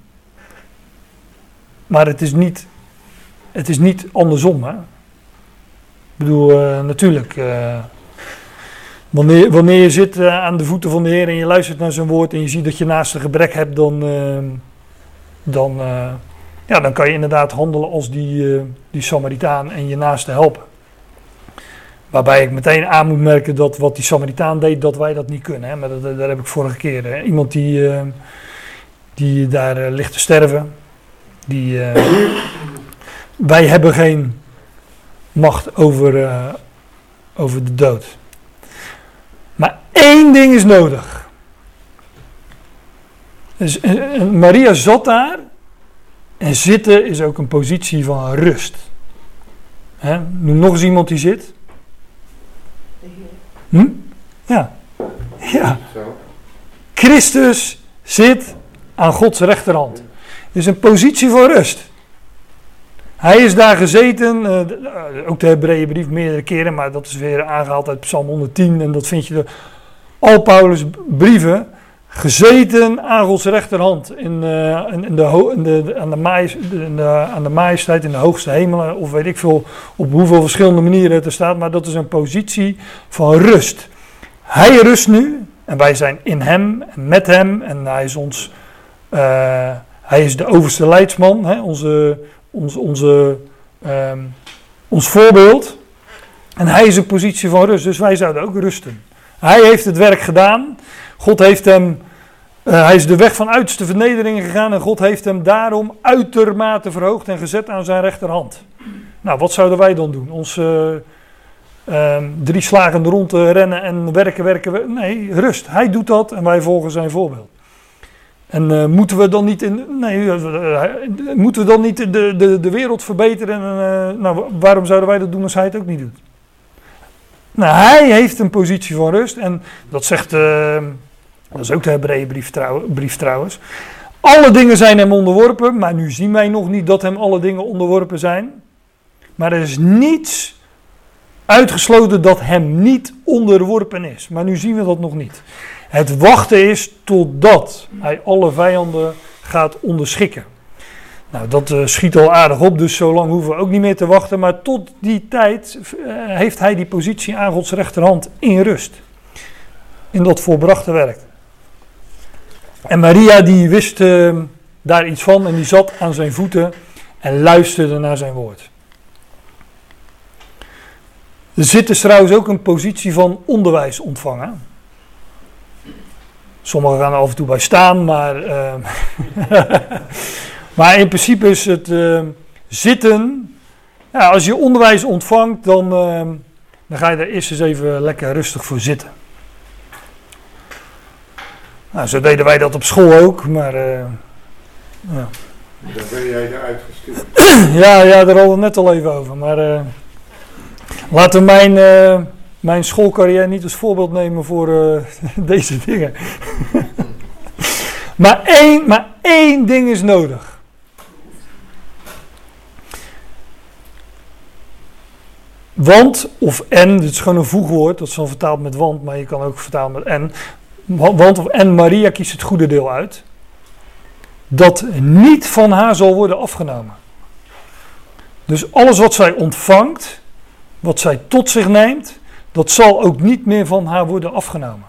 Maar het is niet het is niet andersom. Hè? Ik bedoel, uh, natuurlijk. Uh, wanneer, wanneer je zit uh, aan de voeten van de Heer en je luistert naar zijn woord en je ziet dat je naast een gebrek hebt, dan, dan, ja, dan kan je inderdaad handelen als die, die Samaritaan en je naaste helpen. Waarbij ik meteen aan moet merken dat wat die Samaritaan deed, dat wij dat niet kunnen. Hè? Maar dat, daar heb ik vorige keer. Hè? Iemand die, die daar ligt te sterven. Die, wij hebben geen macht over, over de dood. Maar één ding is nodig. Dus, Maria zat daar. En zitten is ook een positie van rust. Hè? Noem nog eens iemand die zit. Hm? Ja. Ja. Christus zit aan Gods rechterhand. Het is een positie van rust. Hij is daar gezeten, uh, ook de Hebreeënbrief meerdere keren, maar dat is weer aangehaald uit Psalm 110 en dat vind je de, al Paulus brieven, gezeten aan Gods rechterhand in, de, aan, de majesteit, in de, hoogste hemelen, of weet ik veel op hoeveel verschillende manieren het er staat, maar dat is een positie van rust. Hij rust nu en wij zijn in hem en met hem en hij is ons, uh, hij is de overste leidsman, hè, onze onze, um, ons voorbeeld. En hij is een positie van rust, dus wij zouden ook rusten. Hij heeft het werk gedaan. God heeft hem, uh, hij is de weg van uiterste vernederingen gegaan en God heeft hem daarom uitermate verhoogd en gezet aan zijn rechterhand. Nou, wat zouden wij dan doen? Ons uh, uh, drie slagen rond rennen en werken, werken. Nee, rust. Hij doet dat en wij volgen zijn voorbeeld. En moeten we dan niet, in, nee, moeten we dan niet de, de, de wereld verbeteren? En, nou, waarom zouden wij dat doen als hij het ook niet doet? Nou, hij heeft een positie van rust. En dat zegt, dat is ook de Hebreeënbrief trouw, brief trouwens. Alle dingen zijn hem onderworpen, maar nu zien wij nog niet dat hem alle dingen onderworpen zijn. Maar er is niets uitgesloten dat hem niet onderworpen is. Maar nu zien we dat nog niet. Het wachten is totdat hij alle vijanden gaat onderschikken. Nou, dat eh, schiet al aardig op, dus zo lang hoeven we ook niet meer te wachten. Maar tot die tijd eh, heeft hij die positie aan Gods rechterhand in rust. In dat volbrachte werk. En Maria die wist eh, daar iets van en die zat aan zijn voeten en luisterde naar zijn woord. Er zit dus trouwens ook een positie van onderwijs ontvangen. Sommigen gaan er af en toe bij staan, maar, uh, maar in principe is het uh, zitten. Ja, als je onderwijs ontvangt, dan, dan ga je er eerst eens even lekker rustig voor zitten. Nou, zo deden wij dat op school ook, maar. ja. Dan ben jij eruit gestuurd. ja, ja, daar hadden we het net al even over. Maar laten we mijn mijn schoolcarrière niet als voorbeeld nemen voor deze dingen. maar, één, maar één ding is nodig. Want of en, dit is gewoon een voegwoord, dat is dan vertaald met want, maar je kan ook vertalen met en. Want en Maria kiest het goede deel uit. Dat niet van haar zal worden afgenomen. Dus alles wat zij ontvangt, wat zij tot zich neemt, dat zal ook niet meer van haar worden afgenomen.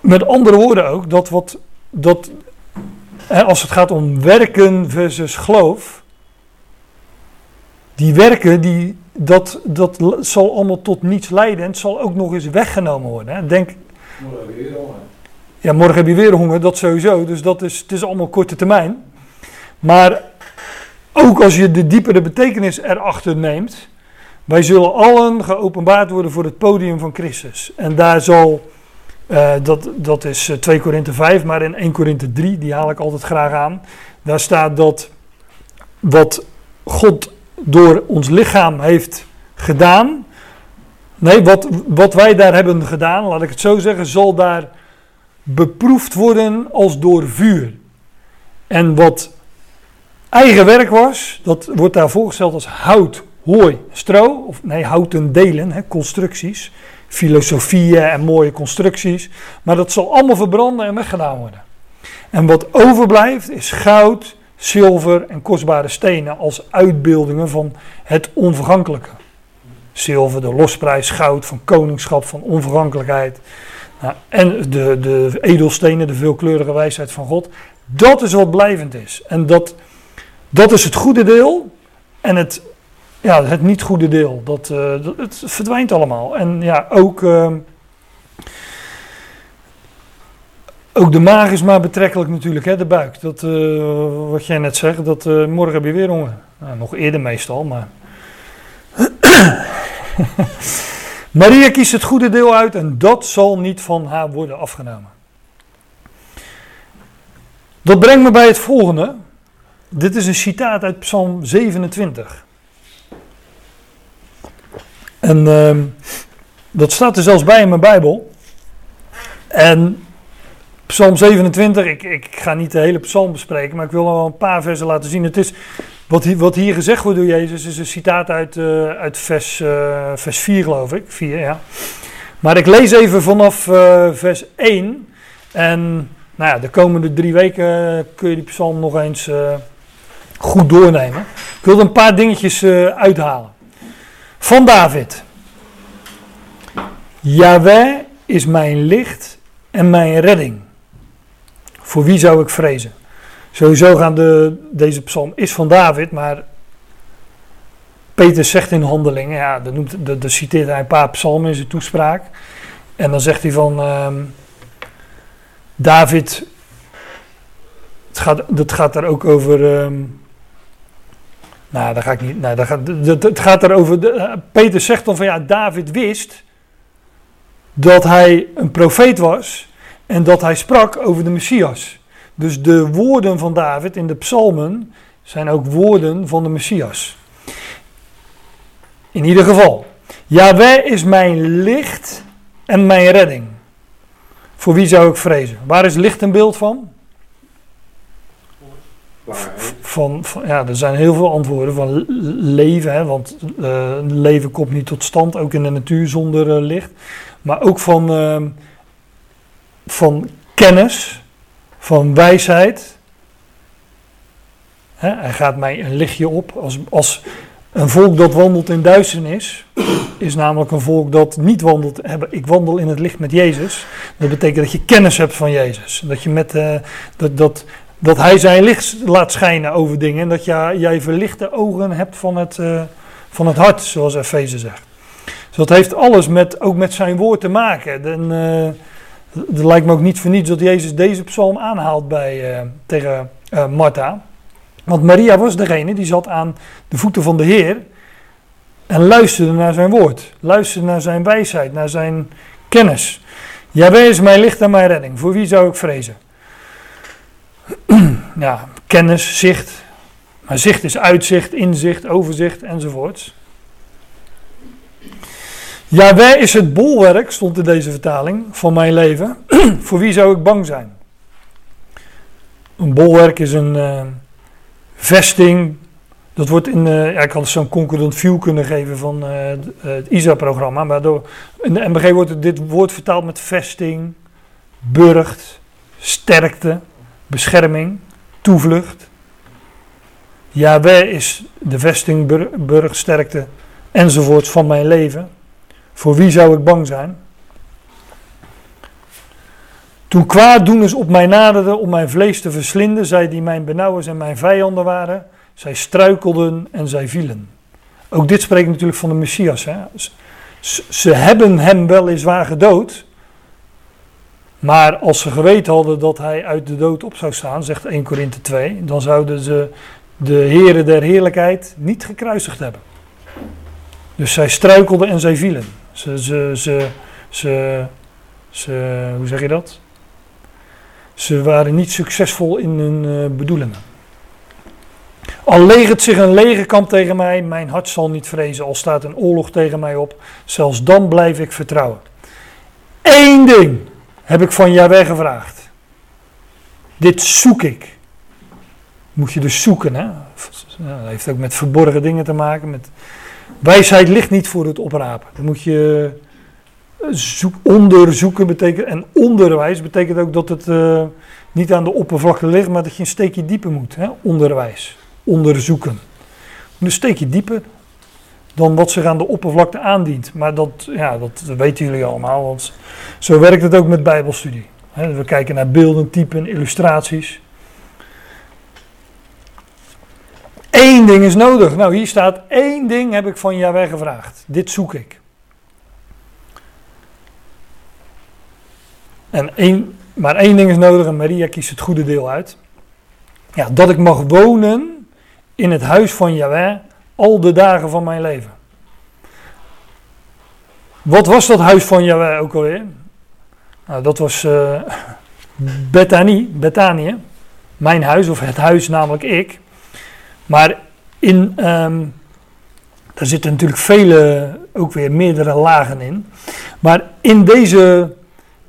Met andere woorden ook, dat wat, dat, als het gaat om werken versus geloof, die werken, die, dat, dat zal allemaal tot niets leiden en het zal ook nog eens weggenomen worden. Hè. Denk, morgen heb je weer honger. Ja, morgen heb je weer honger, dat sowieso, dus dat is, het is allemaal korte termijn. Maar ook als je de diepere betekenis erachter neemt, wij zullen allen geopenbaard worden voor het podium van Christus. En daar zal, uh, dat, dat is 2 Korinthe 5, maar in 1 Korinthe 3, die haal ik altijd graag aan. Daar staat dat wat God door ons lichaam heeft gedaan. Nee, wat, wat wij daar hebben gedaan, laat ik het zo zeggen, zal daar beproefd worden als door vuur. En wat eigen werk was, dat wordt daar voorgesteld als hout hooi, stro, of nee, houten delen, hè, constructies, filosofieën en mooie constructies. Maar dat zal allemaal verbranden en weggedaan worden. En wat overblijft is goud, zilver en kostbare stenen als uitbeeldingen van het onvergankelijke. Zilver, de losprijs, goud van koningschap, van onvergankelijkheid. Nou, en de, de edelstenen, de veelkleurige wijsheid van God. Dat is wat blijvend is. En dat, dat is het goede deel. En het ja, het niet goede deel. Dat, dat, het verdwijnt allemaal. En ja, ook, uh, ook de maag is maar betrekkelijk natuurlijk, hè, de buik. Dat, uh, wat jij net zegt, dat morgen heb je weer honger. Nou, nog eerder meestal, maar... Maria kiest het goede deel uit en dat zal niet van haar worden afgenomen. Dat brengt me bij het volgende. Dit is een citaat uit Psalm 27. En uh, dat staat er zelfs bij in mijn Bijbel. En Psalm 27, ik, ik ga niet de hele psalm bespreken, maar ik wil wel een paar versen laten zien. Het is, wat, hier, wat hier gezegd wordt door Jezus is een citaat uit, uh, uit vers, uh, vers 4, geloof ik. 4, ja. Maar ik lees even vanaf uh, vers 1. En nou ja, de komende drie weken kun je die psalm nog eens goed doornemen. Ik wil er een paar dingetjes uithalen van David. Yahweh is mijn licht en mijn redding. Voor wie zou ik vrezen? Sowieso gaan de, deze psalm is van David, maar Peter zegt in handelingen, ja, dan, noemt, citeert hij een paar psalmen in zijn toespraak. En dan zegt hij van um, David, het gaat, dat gaat daar ook over um, nou, daar ga ik niet. Nou, daar gaat, het gaat erover. De, eh, Peter zegt dan van ja, David wist dat hij een profeet was en dat hij sprak over de Messias. Dus de woorden van David in de psalmen zijn ook woorden van de Messias. In ieder geval, Yahweh is mijn licht en mijn redding. Voor wie zou ik vrezen? Waar is licht een beeld van? Van, van, ja, er zijn heel veel antwoorden van leven, hè, want uh, leven komt niet tot stand, ook in de natuur zonder uh, licht. Maar ook van, uh, van kennis, van wijsheid. Hij gaat mij een lichtje op. Als, als een volk dat wandelt in duisternis, is namelijk een volk dat niet wandelt. Ik wandel in het licht met Jezus. Dat betekent dat je kennis hebt van Jezus. Dat, je met, uh, dat, dat, dat hij zijn licht laat schijnen over dingen. En dat jij, jij verlichte ogen hebt van het, uh, van het hart, zoals Efeze zegt. Dus dat heeft alles met, ook met zijn woord te maken. En, uh, het lijkt me ook niet voor niets dat Jezus deze psalm aanhaalt bij, tegen Martha. Want Maria was degene die zat aan de voeten van de Heer en luisterde naar zijn woord. Luisterde naar zijn wijsheid, naar zijn kennis. Jawel is mijn licht en mijn redding. Voor wie zou ik vrezen? ja, kennis, zicht. Maar zicht is uitzicht, inzicht, overzicht enzovoorts. Jawel is het bolwerk, stond in deze vertaling, van mijn leven. Voor wie zou ik bang zijn? Een bolwerk is een, uh, vesting. Dat wordt in, uh, ja, ik had zo'n concurrent view kunnen geven van uh, het ISA-programma. Maar door, in de MBG wordt dit woord vertaald met vesting, burcht, sterkte, bescherming, toevlucht. Yahweh is de vesting, burcht, sterkte enzovoort van mijn leven. Voor wie zou ik bang zijn? Toen kwaaddoeners op mij naderden om mijn vlees te verslinden, zij die mijn benauwers en mijn vijanden waren, zij struikelden en zij vielen. Ook dit spreekt natuurlijk van de Messias. Hè? Ze hebben hem weliswaar gedood, maar als ze geweten hadden dat hij uit de dood op zou staan, zegt 1 Korinthe 2, dan zouden ze de heren der heerlijkheid niet gekruisigd hebben. Dus zij struikelden en zij vielen. Ze, ze, ze, ze, hoe zeg je dat? Ze waren niet succesvol in hun uh, bedoelingen. Al legert zich een legerkamp tegen mij, mijn hart zal niet vrezen. Al staat een oorlog tegen mij op, zelfs dan blijf ik vertrouwen. Eén ding heb ik van Jahweh gevraagd. Dit zoek ik. Moet je dus zoeken, hè? dat heeft ook met verborgen dingen te maken. Met... Wijsheid ligt niet voor het oprapen. Dan moet je zoek, onderzoeken betekent, en onderwijs betekent ook dat het uh, niet aan de oppervlakte ligt, maar dat je een steekje dieper moet. Hè? Onderwijs, onderzoeken. Een steekje dieper dan wat zich aan de oppervlakte aandient. Maar dat, ja, dat weten jullie allemaal, want zo werkt het ook met bijbelstudie. We kijken naar beelden, typen, illustraties. Eén ding is nodig. Nou, hier staat één ding heb ik van Jaweh gevraagd. Dit zoek ik. En één, maar één ding is nodig en Maria kiest het goede deel uit. Ja, dat ik mag wonen in het huis van Yahweh al de dagen van mijn leven. Wat was dat huis van Yahweh ook alweer? Nou, dat was uh, Bethanie, Bethanië. Mijn huis, of het huis namelijk ik. Maar in, um, daar zitten natuurlijk vele, ook weer meerdere lagen in. Maar in deze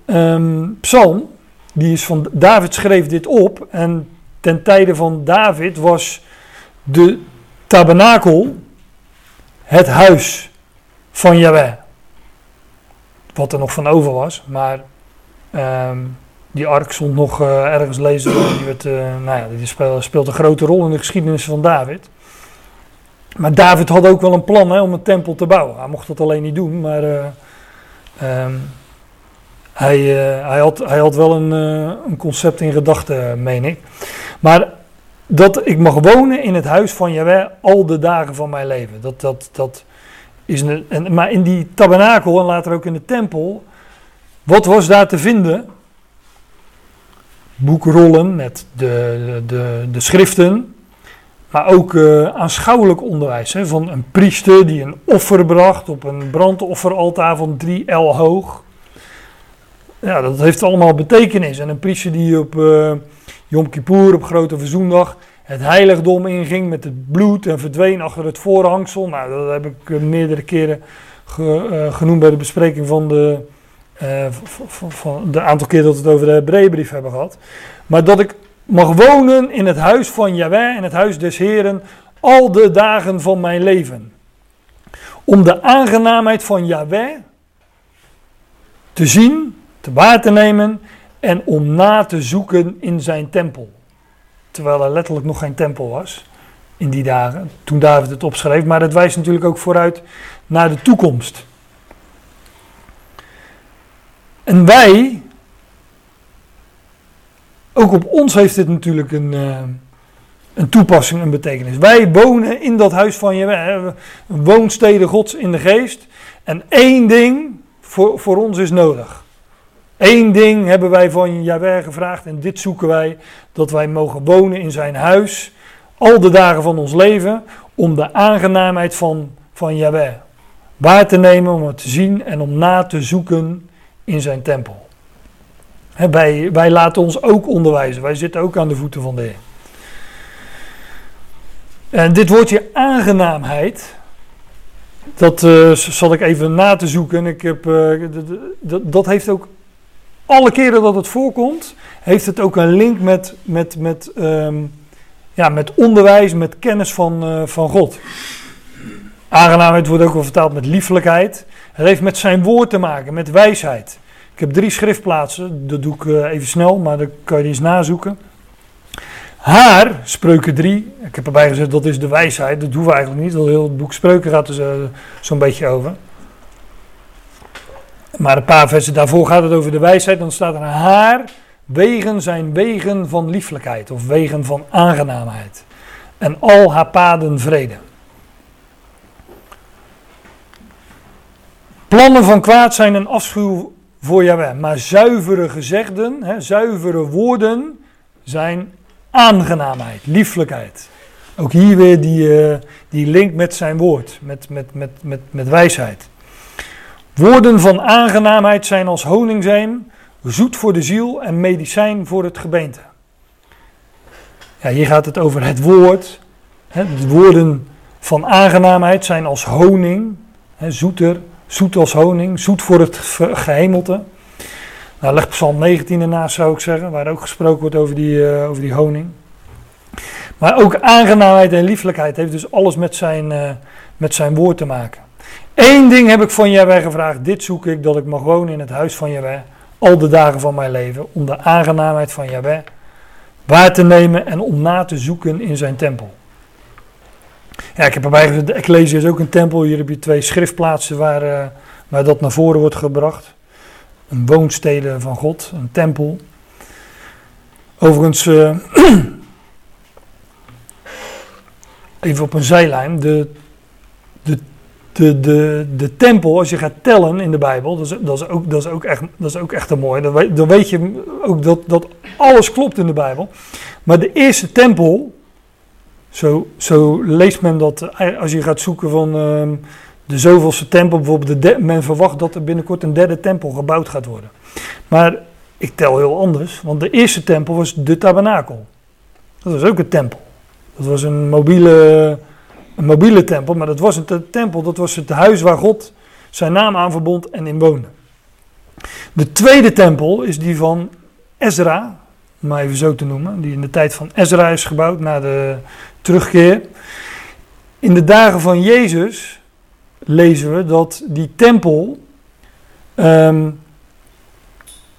um, psalm, die is van David schreef dit op. En ten tijde van David was de tabernakel het huis van Yahweh. Wat er nog van over was, maar um, die ark stond nog uh, ergens lezen. Die, werd, uh, nou ja, die speelt, speelt, een grote rol in de geschiedenis van David. Maar David had ook wel een plan hè, om een tempel te bouwen. Hij mocht dat alleen niet doen, maar uh, um, hij, hij, had, hij had wel een, een concept in gedachten, meen ik. Maar dat ik mag wonen in het huis van Jaweh al de dagen van mijn leven. Dat, dat, dat is een, en, maar in die tabernakel en later ook in de tempel, wat was daar te vinden? Boekrollen met de, de, de, schriften, maar ook uh, aanschouwelijk onderwijs. Hè, van een priester die een offer bracht op een brandofferaltaar van 3 L hoog ja, dat heeft allemaal betekenis. En een priester die op uh, Yom Kippur, op Grote Verzoendag, het heiligdom inging met het bloed en verdween achter het voorhangsel. Nou, dat heb ik uh, meerdere keren ge, genoemd bij de bespreking van de, van, van de aantal keer dat we het over de Hebreeënbrief hebben gehad. Maar dat ik mag wonen in het huis van Yahweh, in het huis des Heren, al de dagen van mijn leven. Om de aangenaamheid van Yahweh te zien te waar te nemen en om na te zoeken in zijn tempel. terwijl er letterlijk nog geen tempel was in die dagen, toen David het opschreef. Maar het wijst natuurlijk ook vooruit naar de toekomst. En wij, ook op ons heeft dit natuurlijk een, uh, een toepassing, een betekenis. Wij wonen in dat huis van je, woonsteden Gods in de geest. En één ding voor, voor ons is nodig. Eén ding hebben wij van Jaweh gevraagd en dit zoeken wij: dat wij mogen wonen in zijn huis al de dagen van ons leven om de aangenaamheid van, van Yahweh waar te nemen, om het te zien en om na te zoeken in zijn tempel. wij, laten ons ook onderwijzen, wij zitten ook aan de voeten van de Heer. En dit woordje aangenaamheid, dat uh, zal ik even na te zoeken. Ik heb, uh, dat heeft ook alle keren dat het voorkomt, heeft het ook een link met, met, met, um, ja, met onderwijs, met kennis van, uh, van God. Aangenaamheid wordt ook wel vertaald met liefelijkheid. Het heeft met zijn woord te maken, met wijsheid. Ik heb drie schriftplaatsen, dat doe ik uh, even snel, maar dan kan je eens nazoeken. Haar, spreuken 3, ik heb erbij gezet dat is de wijsheid, dat doen we eigenlijk niet, heel het boek spreuken gaat er uh, zo'n beetje over. Maar een paar versen daarvoor gaat het over de wijsheid. Dan staat er haar wegen zijn wegen van lieflijkheid of wegen van aangenaamheid. En al haar paden vrede. Plannen van kwaad zijn een afschuw voor Jaweh. Maar zuivere gezegden, hè, zuivere woorden zijn aangenaamheid, lieflijkheid. Ook hier weer die, uh, die link met zijn woord, met, met, met, met, met wijsheid. Woorden van aangenaamheid zijn als honingzeem, zoet voor de ziel en medicijn voor het gebeente. Ja, hier gaat het over het woord. Hè, de woorden van aangenaamheid zijn als honing, hè, zoeter, zoet als honing, zoet voor het gehemelte. Nou, leg Psalm 19 ernaast zou ik zeggen, waar ook gesproken wordt over die, uh, over die honing. Maar ook aangenaamheid en lieflijkheid heeft dus alles met zijn, uh, met zijn woord te maken. Eén ding heb ik van Jaweh gevraagd. Dit zoek ik, dat ik mag wonen in het huis van Jaweh. Al de dagen van mijn leven. Om de aangenaamheid van Jaweh waar te nemen en om na te zoeken in zijn tempel. Ja, ik heb erbij de Ecclesia is ook een tempel. Hier heb je twee schriftplaatsen waar, uh, waar dat naar voren wordt gebracht. Een woonstede van God, een tempel. Overigens, uh, even op een zijlijn. De, de de, de, de tempel, als je gaat tellen in de Bijbel, dat is, dat is, ook, dat is, ook, echt, dat is ook echt een mooi. Dan weet, dan weet je ook dat, dat alles klopt in de Bijbel. Maar de eerste tempel, zo, zo leest men dat eh, als je gaat zoeken van uh, de zoveelste tempel, bijvoorbeeld, de men verwacht dat er binnenkort een derde tempel gebouwd gaat worden. Maar ik tel heel anders, want de eerste tempel was de tabernakel. Dat was ook een tempel. Dat was een mobiele een mobiele tempel, maar dat was een tempel, dat was het huis waar God zijn naam aan verbond en in woonde. De tweede tempel is die van Ezra, om maar even zo te noemen, die in de tijd van Ezra is gebouwd na de terugkeer. In de dagen van Jezus lezen we dat die tempel, um,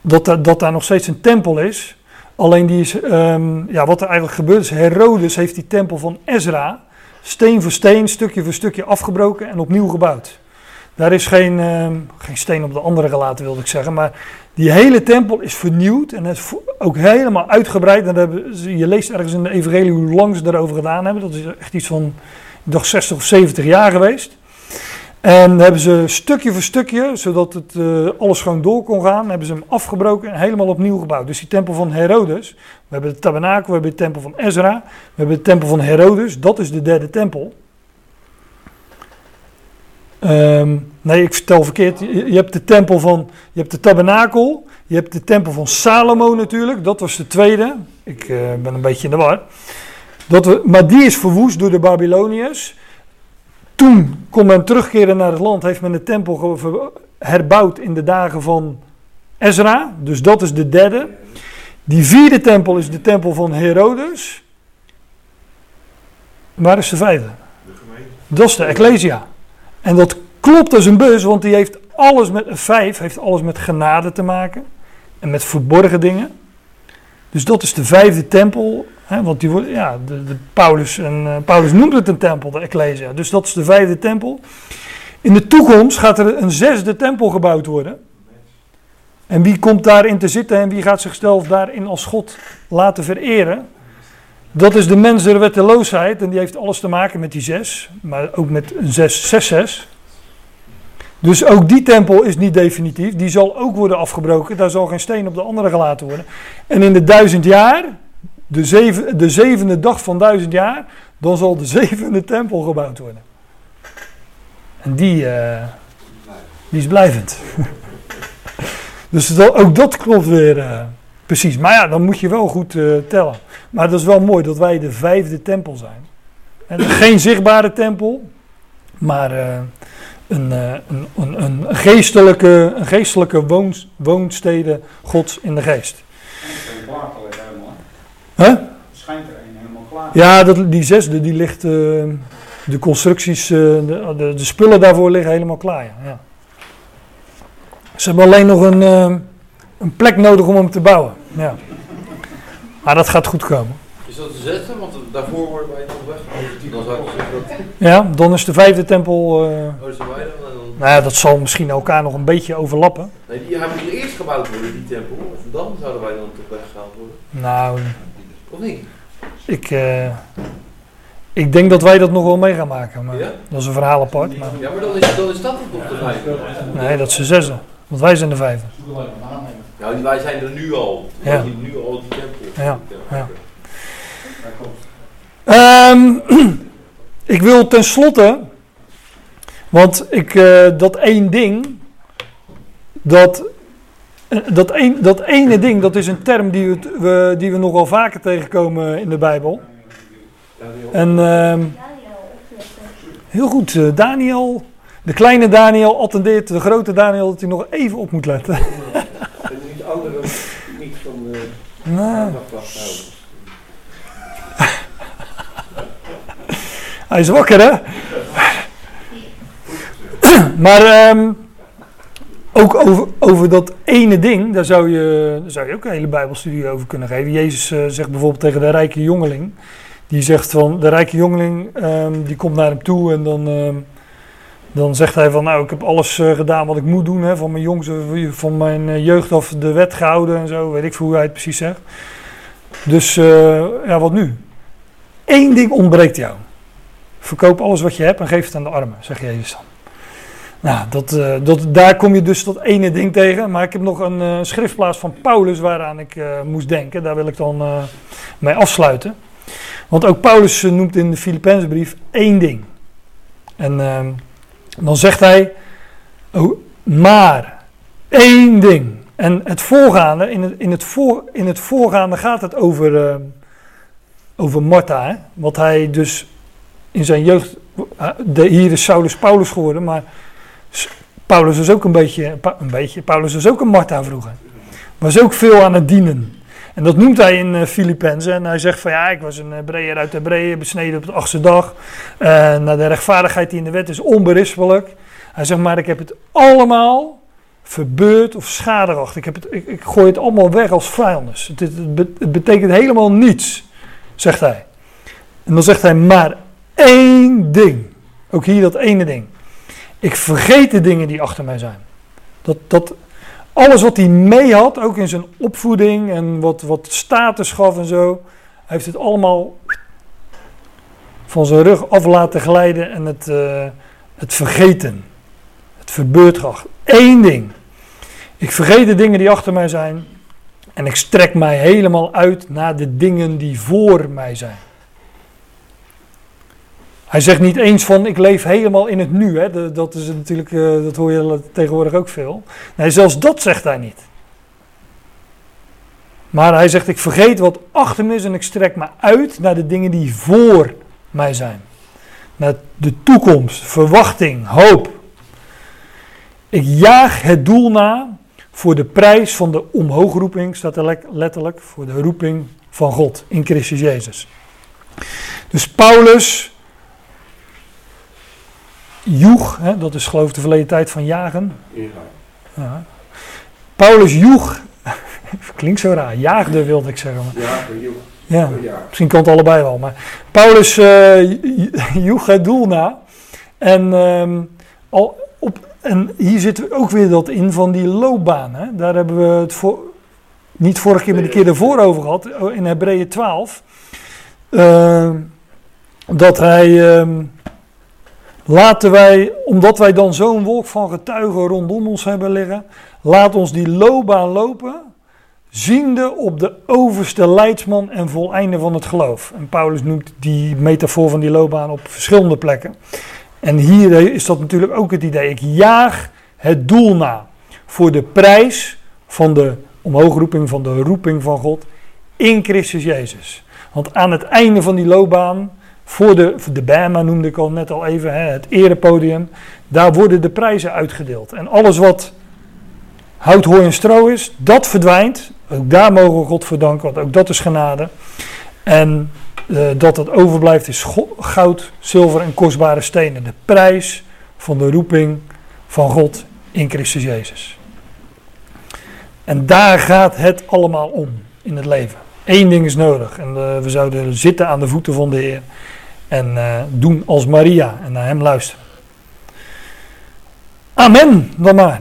dat, dat daar nog steeds een tempel is. Alleen die is, um, ja, wat er eigenlijk gebeurt is, Herodes heeft die tempel van Ezra, steen voor steen, stukje voor stukje afgebroken en opnieuw gebouwd. Daar is geen, uh, geen steen op de andere gelaten, wilde ik zeggen. Maar die hele tempel is vernieuwd en is ook helemaal uitgebreid. En hebben, je leest ergens in de Evangelie hoe lang ze daarover gedaan hebben. Dat is echt iets van, ik dacht 60 of 70 jaar geweest. En hebben ze stukje voor stukje, zodat het uh, alles gewoon door kon gaan, hebben ze hem afgebroken en helemaal opnieuw gebouwd. Dus die tempel van Herodes, we hebben de tabernakel, we hebben de tempel van Ezra, we hebben de tempel van Herodes, dat is de derde tempel. Um, nee, ik vertel verkeerd. Je, je, hebt de tempel van, je hebt de tabernakel, je hebt de tempel van Salomo natuurlijk, dat was de tweede. Ik uh, ben een beetje in de war. Dat we, maar die is verwoest door de Babyloniërs. Toen kon men terugkeren naar het land, heeft men de tempel herbouwd in de dagen van Ezra. Dus dat is de derde. Die vierde tempel is de tempel van Herodes. Waar is de vijfde? De gemeente. Dat is de Ecclesia. En dat klopt als een bus, want die heeft alles met, vijf heeft alles met genade te maken. En met verborgen dingen. Dus dat is de vijfde tempel Hè, want die, wordt- ja, de Paulus, en, eh, Paulus noemt het een tempel, de Ecclesia. Dus dat is de vijfde tempel. In de toekomst gaat er een zesde tempel gebouwd worden. En wie komt daarin te zitten en wie gaat zichzelf daarin als God laten vereren? Dat is de mens der wetteloosheid en die heeft alles te maken met die zes, maar ook met een zes, zes, zes. Dus ook die tempel is niet definitief, die zal ook worden afgebroken, daar zal geen steen op de andere gelaten worden. En in de duizend jaar, de, zeven, de zevende dag van duizend jaar, dan zal de zevende tempel gebouwd worden. En die, eh, die is blijvend. dus ook dat klopt weer eh, precies. Maar ja, dan moet je wel goed eh, tellen. Maar dat is wel mooi dat wij de vijfde tempel zijn. En geen zichtbare tempel, maar eh, een, eh, een, een, een geestelijke, een geestelijke woons, woonstede Gods in de geest. Huh? Schijnt er een helemaal klaar. Ja, dat, die zesde, die ligt, de constructies, de, de, de spullen daarvoor liggen helemaal klaar. Ja. Ze hebben alleen nog een, een plek nodig om hem te bouwen. Ja. Maar dat gaat goed komen. Is dat de zesde? Want daarvoor worden wij nog weg. Dan zou ik zeggen dat... Ja, dan is de vijfde tempel. eh, Oh, is er? En dan- nou ja, dat zal misschien elkaar nog een beetje overlappen. Nee, die, hij moet eerst gebouwd worden, die tempel. En dan zouden wij dan toch weggehaald worden. Nou, Of niet? ik, eh, ik denk dat wij dat nog wel mee gaan maken. Maar Ja? dat is een verhaal apart. Maar Ja, maar dan is, dan is dat het nog de vijfde. nee, dat is de zesde. Want wij zijn de vijfde. Die- wij zijn er nu al. Ja. nu al die tempel. Ja, Ja. Ehm, ik wil tenslotte, want ik, eh, dat één ding, dat, eh, dat, een, dat ene ding, dat is een term die we, die we nogal vaker tegenkomen in de Bijbel. En ehm, heel goed, eh, Daniel, de kleine Daniel attendeert de grote Daniel dat hij nog even op moet letten. Anderen niet van de Nou, aandacht afhouden. Hij is wakker, hè? maar ehm, ook over, over dat ene ding, daar zou, je, daar zou je ook een hele Bijbelstudie over kunnen geven. Jezus eh, zegt bijvoorbeeld tegen de rijke jongeling. Die zegt van, de rijke jongeling, ehm, die komt naar hem toe en dan, ehm, dan zegt hij van, nou ik heb alles eh, gedaan wat ik moet doen. Hè, van mijn jongs, van mijn eh, jeugd af de wet gehouden en zo. Weet ik veel hoe hij het precies zegt. Dus eh, ja, wat nu? Eén ding ontbreekt jou. Verkoop alles wat je hebt en geef het aan de armen, zegt Jezus dan. Nou, dat, eh, dat, daar kom je dus dat ene ding tegen. Maar ik heb nog een eh, schriftplaats van Paulus waaraan ik eh, moest denken. Daar wil ik dan eh, mee afsluiten. Want ook Paulus eh, noemt in de Filipijnsbrief één ding. En dan zegt hij, maar één ding. En het voorgaande, in het, in het, voor, in het voorgaande gaat het over, eh, over Martha. Wat hij dus in zijn jeugd, eh, de, hier is Saulus Paulus geworden, maar Paulus was ook een beetje, een beetje, Paulus was ook een Martha vroeger. Was ook veel aan het dienen. En dat noemt hij in uh, Filippenzen. En hij zegt van ja, ik was een Hebreeër uit Hebreeën, besneden op de achtste dag. En de rechtvaardigheid die in de wet is onberispelijk. Hij zegt maar, ik heb het allemaal verbeurd of schaderecht. Ik, heb het, ik, gooi het allemaal weg als vuilnis. Het, het betekent helemaal niets, zegt hij. En dan zegt hij maar één ding. Ook hier dat ene ding. Ik vergeet de dingen die achter mij zijn. Dat, dat, alles wat hij mee had, ook in zijn opvoeding en wat, wat status gaf en zo, heeft het allemaal van zijn rug af laten glijden en het, eh, het vergeten. Het verbeurd geacht. Eén ding. Ik vergeet de dingen die achter mij zijn en ik strek mij helemaal uit naar de dingen die voor mij zijn. Hij zegt niet eens van ik leef helemaal in het nu. Hè. Dat, is natuurlijk, eh, dat hoor je tegenwoordig ook veel. Nee, zelfs dat zegt hij niet. Maar hij zegt ik vergeet wat achter me is en ik strek me uit naar de dingen die voor mij zijn. Naar de toekomst, verwachting, hoop. Ik jaag het doel na voor de prijs van de omhoogroeping, staat er le- letterlijk, voor de roeping van God in Christus Jezus. Dus Paulus joeg, hè, dat is geloof ik de verleden tijd van jagen. Ja. Paulus joeg, klinkt zo raar, jaagde wilde ik zeggen. Maar. Ja. Ja, misschien kan het allebei wel. Maar Paulus uh, joeg het doel na. En, ehm, al op, en hier zit ook weer dat in van die loopbaan. Hè? Daar hebben we het voor, niet vorige keer, maar de keer daarvoor over gehad. oh, In Hebreeën 12. Uh, dat hij... ehm, Laten wij, omdat wij dan zo'n wolk van getuigen rondom ons hebben liggen, laat ons die loopbaan lopen, ziende op de overste leidsman en voleinde van het geloof. En Paulus noemt die metafoor van die loopbaan op verschillende plekken. En hier is dat natuurlijk ook het idee. Ik jaag het doel na voor de prijs van de omhoogroeping, van de roeping van God in Christus Jezus. Want aan het einde van die loopbaan voor de, de Bama noemde ik al net al even, hè, het erepodium. Daar worden de prijzen uitgedeeld. En alles wat hout, hooi en stro is, dat verdwijnt. Ook daar mogen we God voor danken, want ook dat is genade. En uh, dat het overblijft is goud, zilver en kostbare stenen. De prijs van de roeping van God in Christus Jezus. En daar gaat het allemaal om in het leven. Eén ding is nodig. En uh, we zouden zitten aan de voeten van de Heer. En uh, doen als Maria en naar Hem luisteren. Amen, dan maar.